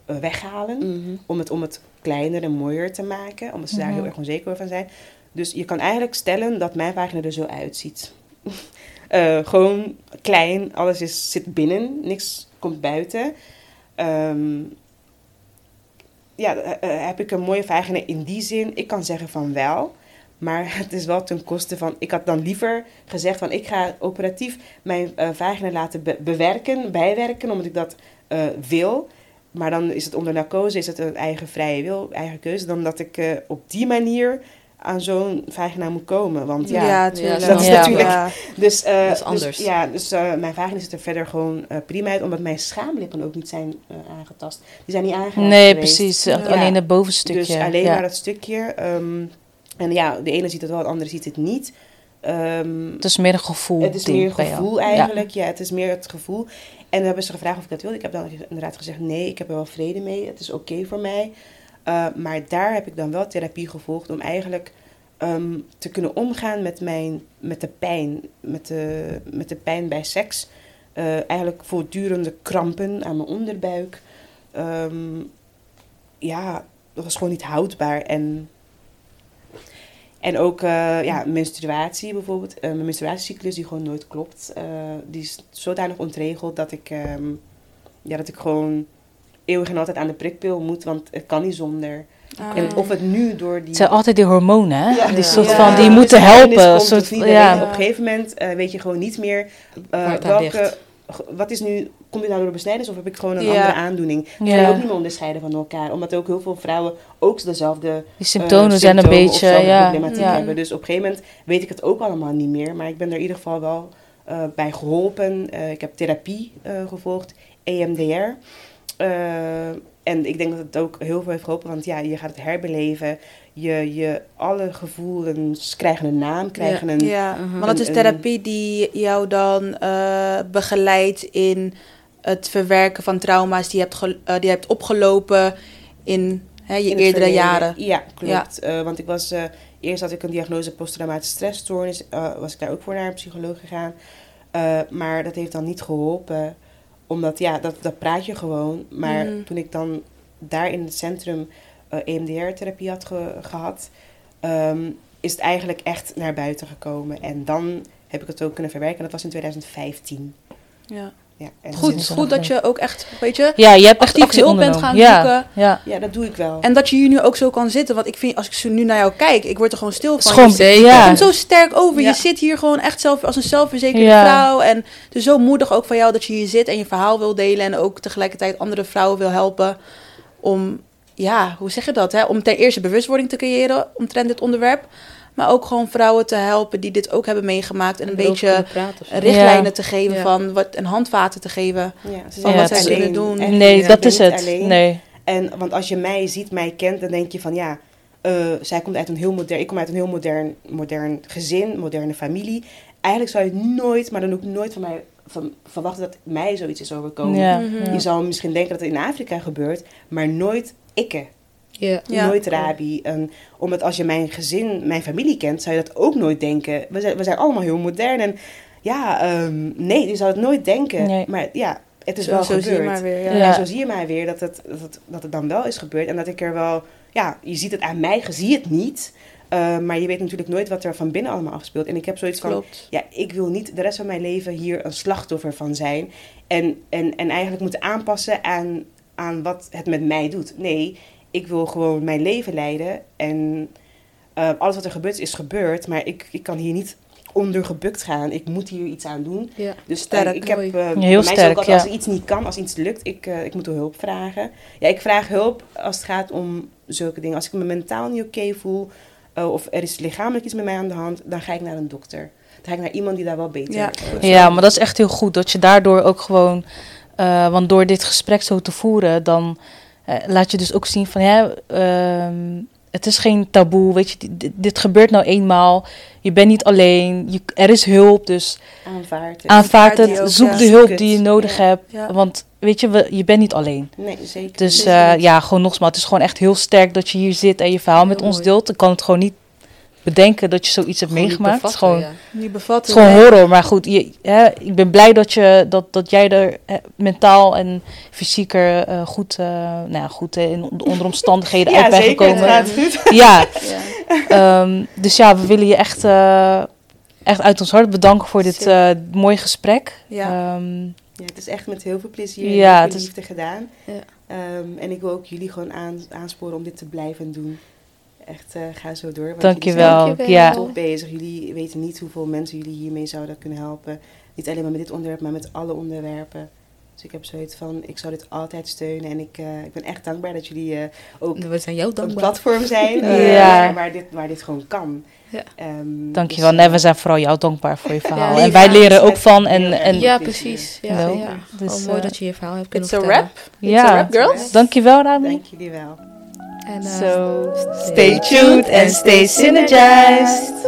eh, weghalen, Mhm. om het, om het kleiner en mooier te maken, omdat ze daar Mhm. heel erg onzeker over van zijn. Dus je kan eigenlijk stellen dat mijn vagina er zo uitziet. Eh, gewoon klein, alles is, zit binnen, niks komt buiten. Ehm, ja, eh, eh, heb ik een mooie vagina in die zin? Ik kan zeggen van wel. Maar het is wel ten koste van... Ik had dan liever gezegd van... Ik ga operatief mijn vagina laten be- bewerken, bijwerken. Omdat ik dat wil. Maar dan is het onder narcose, is het een eigen vrije wil, eigen keuze. Dan dat ik op die manier aan zo'n vagina moet komen. Want ja, dat is natuurlijk- Ja. dus, eh, Dat is anders. Dus, ja, dus eh, mijn vagina ziet er verder gewoon eh, prima uit. Omdat mijn schaamlippen ook niet zijn eh, aangetast. Die zijn niet aangeraakt Nee, geweest. precies. Ja. Alleen het bovenstukje. Dus alleen ja. maar dat stukje. ehm, en ja, de ene ziet het wel, de andere ziet het niet. Ehm, Het is meer een gevoel. het is meer een gevoel eigenlijk. Ja. het is meer het gevoel. En dan hebben ze gevraagd of ik dat wilde. Ik heb dan inderdaad gezegd nee, ik heb er wel vrede mee. Het is oké voor mij. Uh, maar daar heb ik dan wel therapie gevolgd om eigenlijk ehm, te kunnen omgaan met, mijn, met de pijn. Met de, met de pijn bij seks. Uh, eigenlijk voortdurende krampen aan mijn onderbuik. Ehm, ja, dat was gewoon niet houdbaar. En en ook uh, ja, menstruatie bijvoorbeeld. Mijn menstruatiecyclus die gewoon nooit klopt. Die is zodanig ontregeld dat ik, um, ja, dat ik gewoon eeuwig en altijd aan de prikpil moet. Want het kan niet zonder. Ah. En of het nu door die... Het zijn altijd die hormonen, hè? Ja, die ja. soort Ja. van, die Ja. moeten Dus helpen. Soort, ja. Op een gegeven moment uh, weet je gewoon niet meer aan welke... Wat is nu... Komt dit nou door de besnijders of heb ik gewoon een Ja. andere aandoening? Ik Ja. kan je ook niet meer onderscheiden van elkaar. Omdat ook heel veel vrouwen ook dezelfde Die symptomen eh, zijn een beetje, dezelfde ja. problematiek ja. hebben. Dus op een gegeven moment weet ik het ook allemaal niet meer. Maar ik ben er in ieder geval wel uh, bij geholpen. Uh, ik heb therapie uh, gevolgd, EMDR. Uh, en ik denk dat het ook heel veel heeft geholpen. Want ja, je gaat het herbeleven. Je, je, alle gevoelens krijgen een naam, krijgen een... Ja, want het is therapie die jou dan eh, begeleidt in het verwerken van trauma's die je hebt, eh, die je hebt opgelopen in hè, je in eerdere jaren. Ja, klopt. Eh, want ik was... eh, eerst had ik een diagnose posttraumatische stressstoornis. eh, was ik daar ook voor naar een psycholoog gegaan. Eh, maar dat heeft dan niet geholpen. Omdat, ja, dat, dat praat je gewoon. Maar Mhm. toen ik dan daar in het centrum eh, EMDR-therapie had ge- gehad... ehm, is het eigenlijk echt naar buiten gekomen. En dan heb ik het ook kunnen verwerken. Dat was in 2015. Ja. Ja, en Goed, goed dat je ook echt, weet je, Ja, je hebt echt actief actie hulp bent gaan ja, zoeken. Ja, Ja, dat doe ik wel. En dat je hier nu ook zo kan zitten. Want ik vind, als ik zo nu naar jou kijk, ik word er gewoon stil van. Schoon, Je ja. Je komt zo sterk over. Ja. Je zit hier gewoon echt zelf als een zelfverzekerde Ja. vrouw. En het is zo moedig ook van jou dat je hier zit en je verhaal wil delen. En ook tegelijkertijd andere vrouwen wil helpen om, ja, hoe zeg je dat? Hè? Om ten eerste bewustwording te creëren omtrent dit onderwerp. Maar ook gewoon vrouwen te helpen die dit ook hebben meegemaakt. En een beetje richtlijnen te geven Ja. van wat, en handvaten te geven. Ja, van zijn wat zij kunnen doen. Echt nee, dat is het. alleen. Nee. En want als je mij ziet, mij kent, dan denk je van ja, eh, zij komt uit een heel modern, ik kom uit een heel modern, modern gezin, moderne familie. Eigenlijk zou je nooit, maar dan ook nooit van mij van, verwachten dat mij zoiets is overkomen. Ja, Mhm. Je zou misschien denken dat het in Afrika gebeurt, maar nooit ikke. Ja. Ja. nooit Rabi. En omdat als je mijn gezin, mijn familie kent, zou je dat ook nooit denken. We zijn, we zijn allemaal heel modern. En ja, ehm, nee, je zou het nooit denken. Nee. Maar ja, het is Zo, wel zo zie je gebeurd. maar weer. Ja. Ja. En zo zie je mij weer dat het, dat, het, dat het dan wel is gebeurd. En dat ik er wel, ja, je ziet het aan mij, je ziet het niet. Eh, maar je weet natuurlijk nooit wat er van binnen allemaal afspeelt. En ik heb zoiets van, Klopt. ja, ik wil niet de rest van mijn leven hier een slachtoffer van zijn. En, en, en eigenlijk moeten aanpassen aan, aan wat het met mij doet. Nee, ik wil gewoon mijn leven leiden. En eh, alles wat er gebeurt is gebeurd. Maar ik, ik kan hier niet onder gebukt gaan. Ik moet hier iets aan doen. Ja. Dus Sterk, eh, ik heb, eh, bij Heel ook sterk, altijd, ja. als iets niet kan, als iets lukt, ik, eh, ik moet hulp vragen. Ja, ik vraag hulp als het gaat om zulke dingen. Als ik me mentaal niet oké voel, of er is lichamelijk iets met mij aan de hand, dan ga ik naar een dokter. Dan ga ik naar iemand die daar wel beter Ja, Ja, maar dat is echt heel goed. Dat je daardoor ook gewoon... eh, want door dit gesprek zo te voeren, dan laat je dus ook zien van... Ja, ehm, het is geen taboe, weet je. Dit, dit gebeurt nou eenmaal. Je bent niet alleen. Je, er is hulp, dus aanvaard. het. aanvaard ook, het. Zoek ja. de hulp die je nodig Ja. hebt. Ja. Want weet je, we, je bent niet alleen. Nee, zeker. Dus eh, ja, gewoon nogmaals, het is gewoon echt heel sterk dat je hier zit en je verhaal Heel met ons deelt. Ik kan het gewoon niet bedenken dat je zoiets hebt Gewoon niet meegemaakt. Het is bevatten, gewoon, ja. Die bevat het is gewoon horror. Maar goed, je, hè, ik ben blij dat, je, dat, dat jij er mentaal en fysieker eh, goed, eh, nou ja, goed in, onder omstandigheden ja, uit bent gekomen. gaat goed. Ja, Ja. ehm, dus ja, we willen je echt, eh, echt uit ons hart bedanken voor dit eh, mooie gesprek. Ja. Ehm, Ja, het is echt met heel veel plezier en Ja, heel het veel is- liefde gedaan. Ja. Ehm, en ik wil ook jullie gewoon aan, aansporen om dit te blijven doen. Echt, eh, ga zo door. want dankjewel. jullie Dankjewel. Ja. top bezig. Jullie weten niet hoeveel mensen jullie hiermee zouden kunnen helpen. Niet alleen maar met dit onderwerp, maar met alle onderwerpen. Dus ik heb zoiets van, ik zal dit altijd steunen. En ik, eh, ik ben echt dankbaar dat jullie eh, ook We zijn jou een dankbaar. platform zijn Ja. waar, waar dit, waar dit gewoon kan. Ja. Ehm, Dankjewel. dus, Nee, we zijn vooral jou dankbaar voor je verhaal. en wij leren is ook van. En, en Ja, precies. Ja, No. ja. Dus, Gewoon mooi dat je je verhaal hebt kunnen It's a vertellen. Ja. It's a wrap, girls. dankjewel, Rami. Dank jullie wel. And, uh, so stay tuned and stay synergized.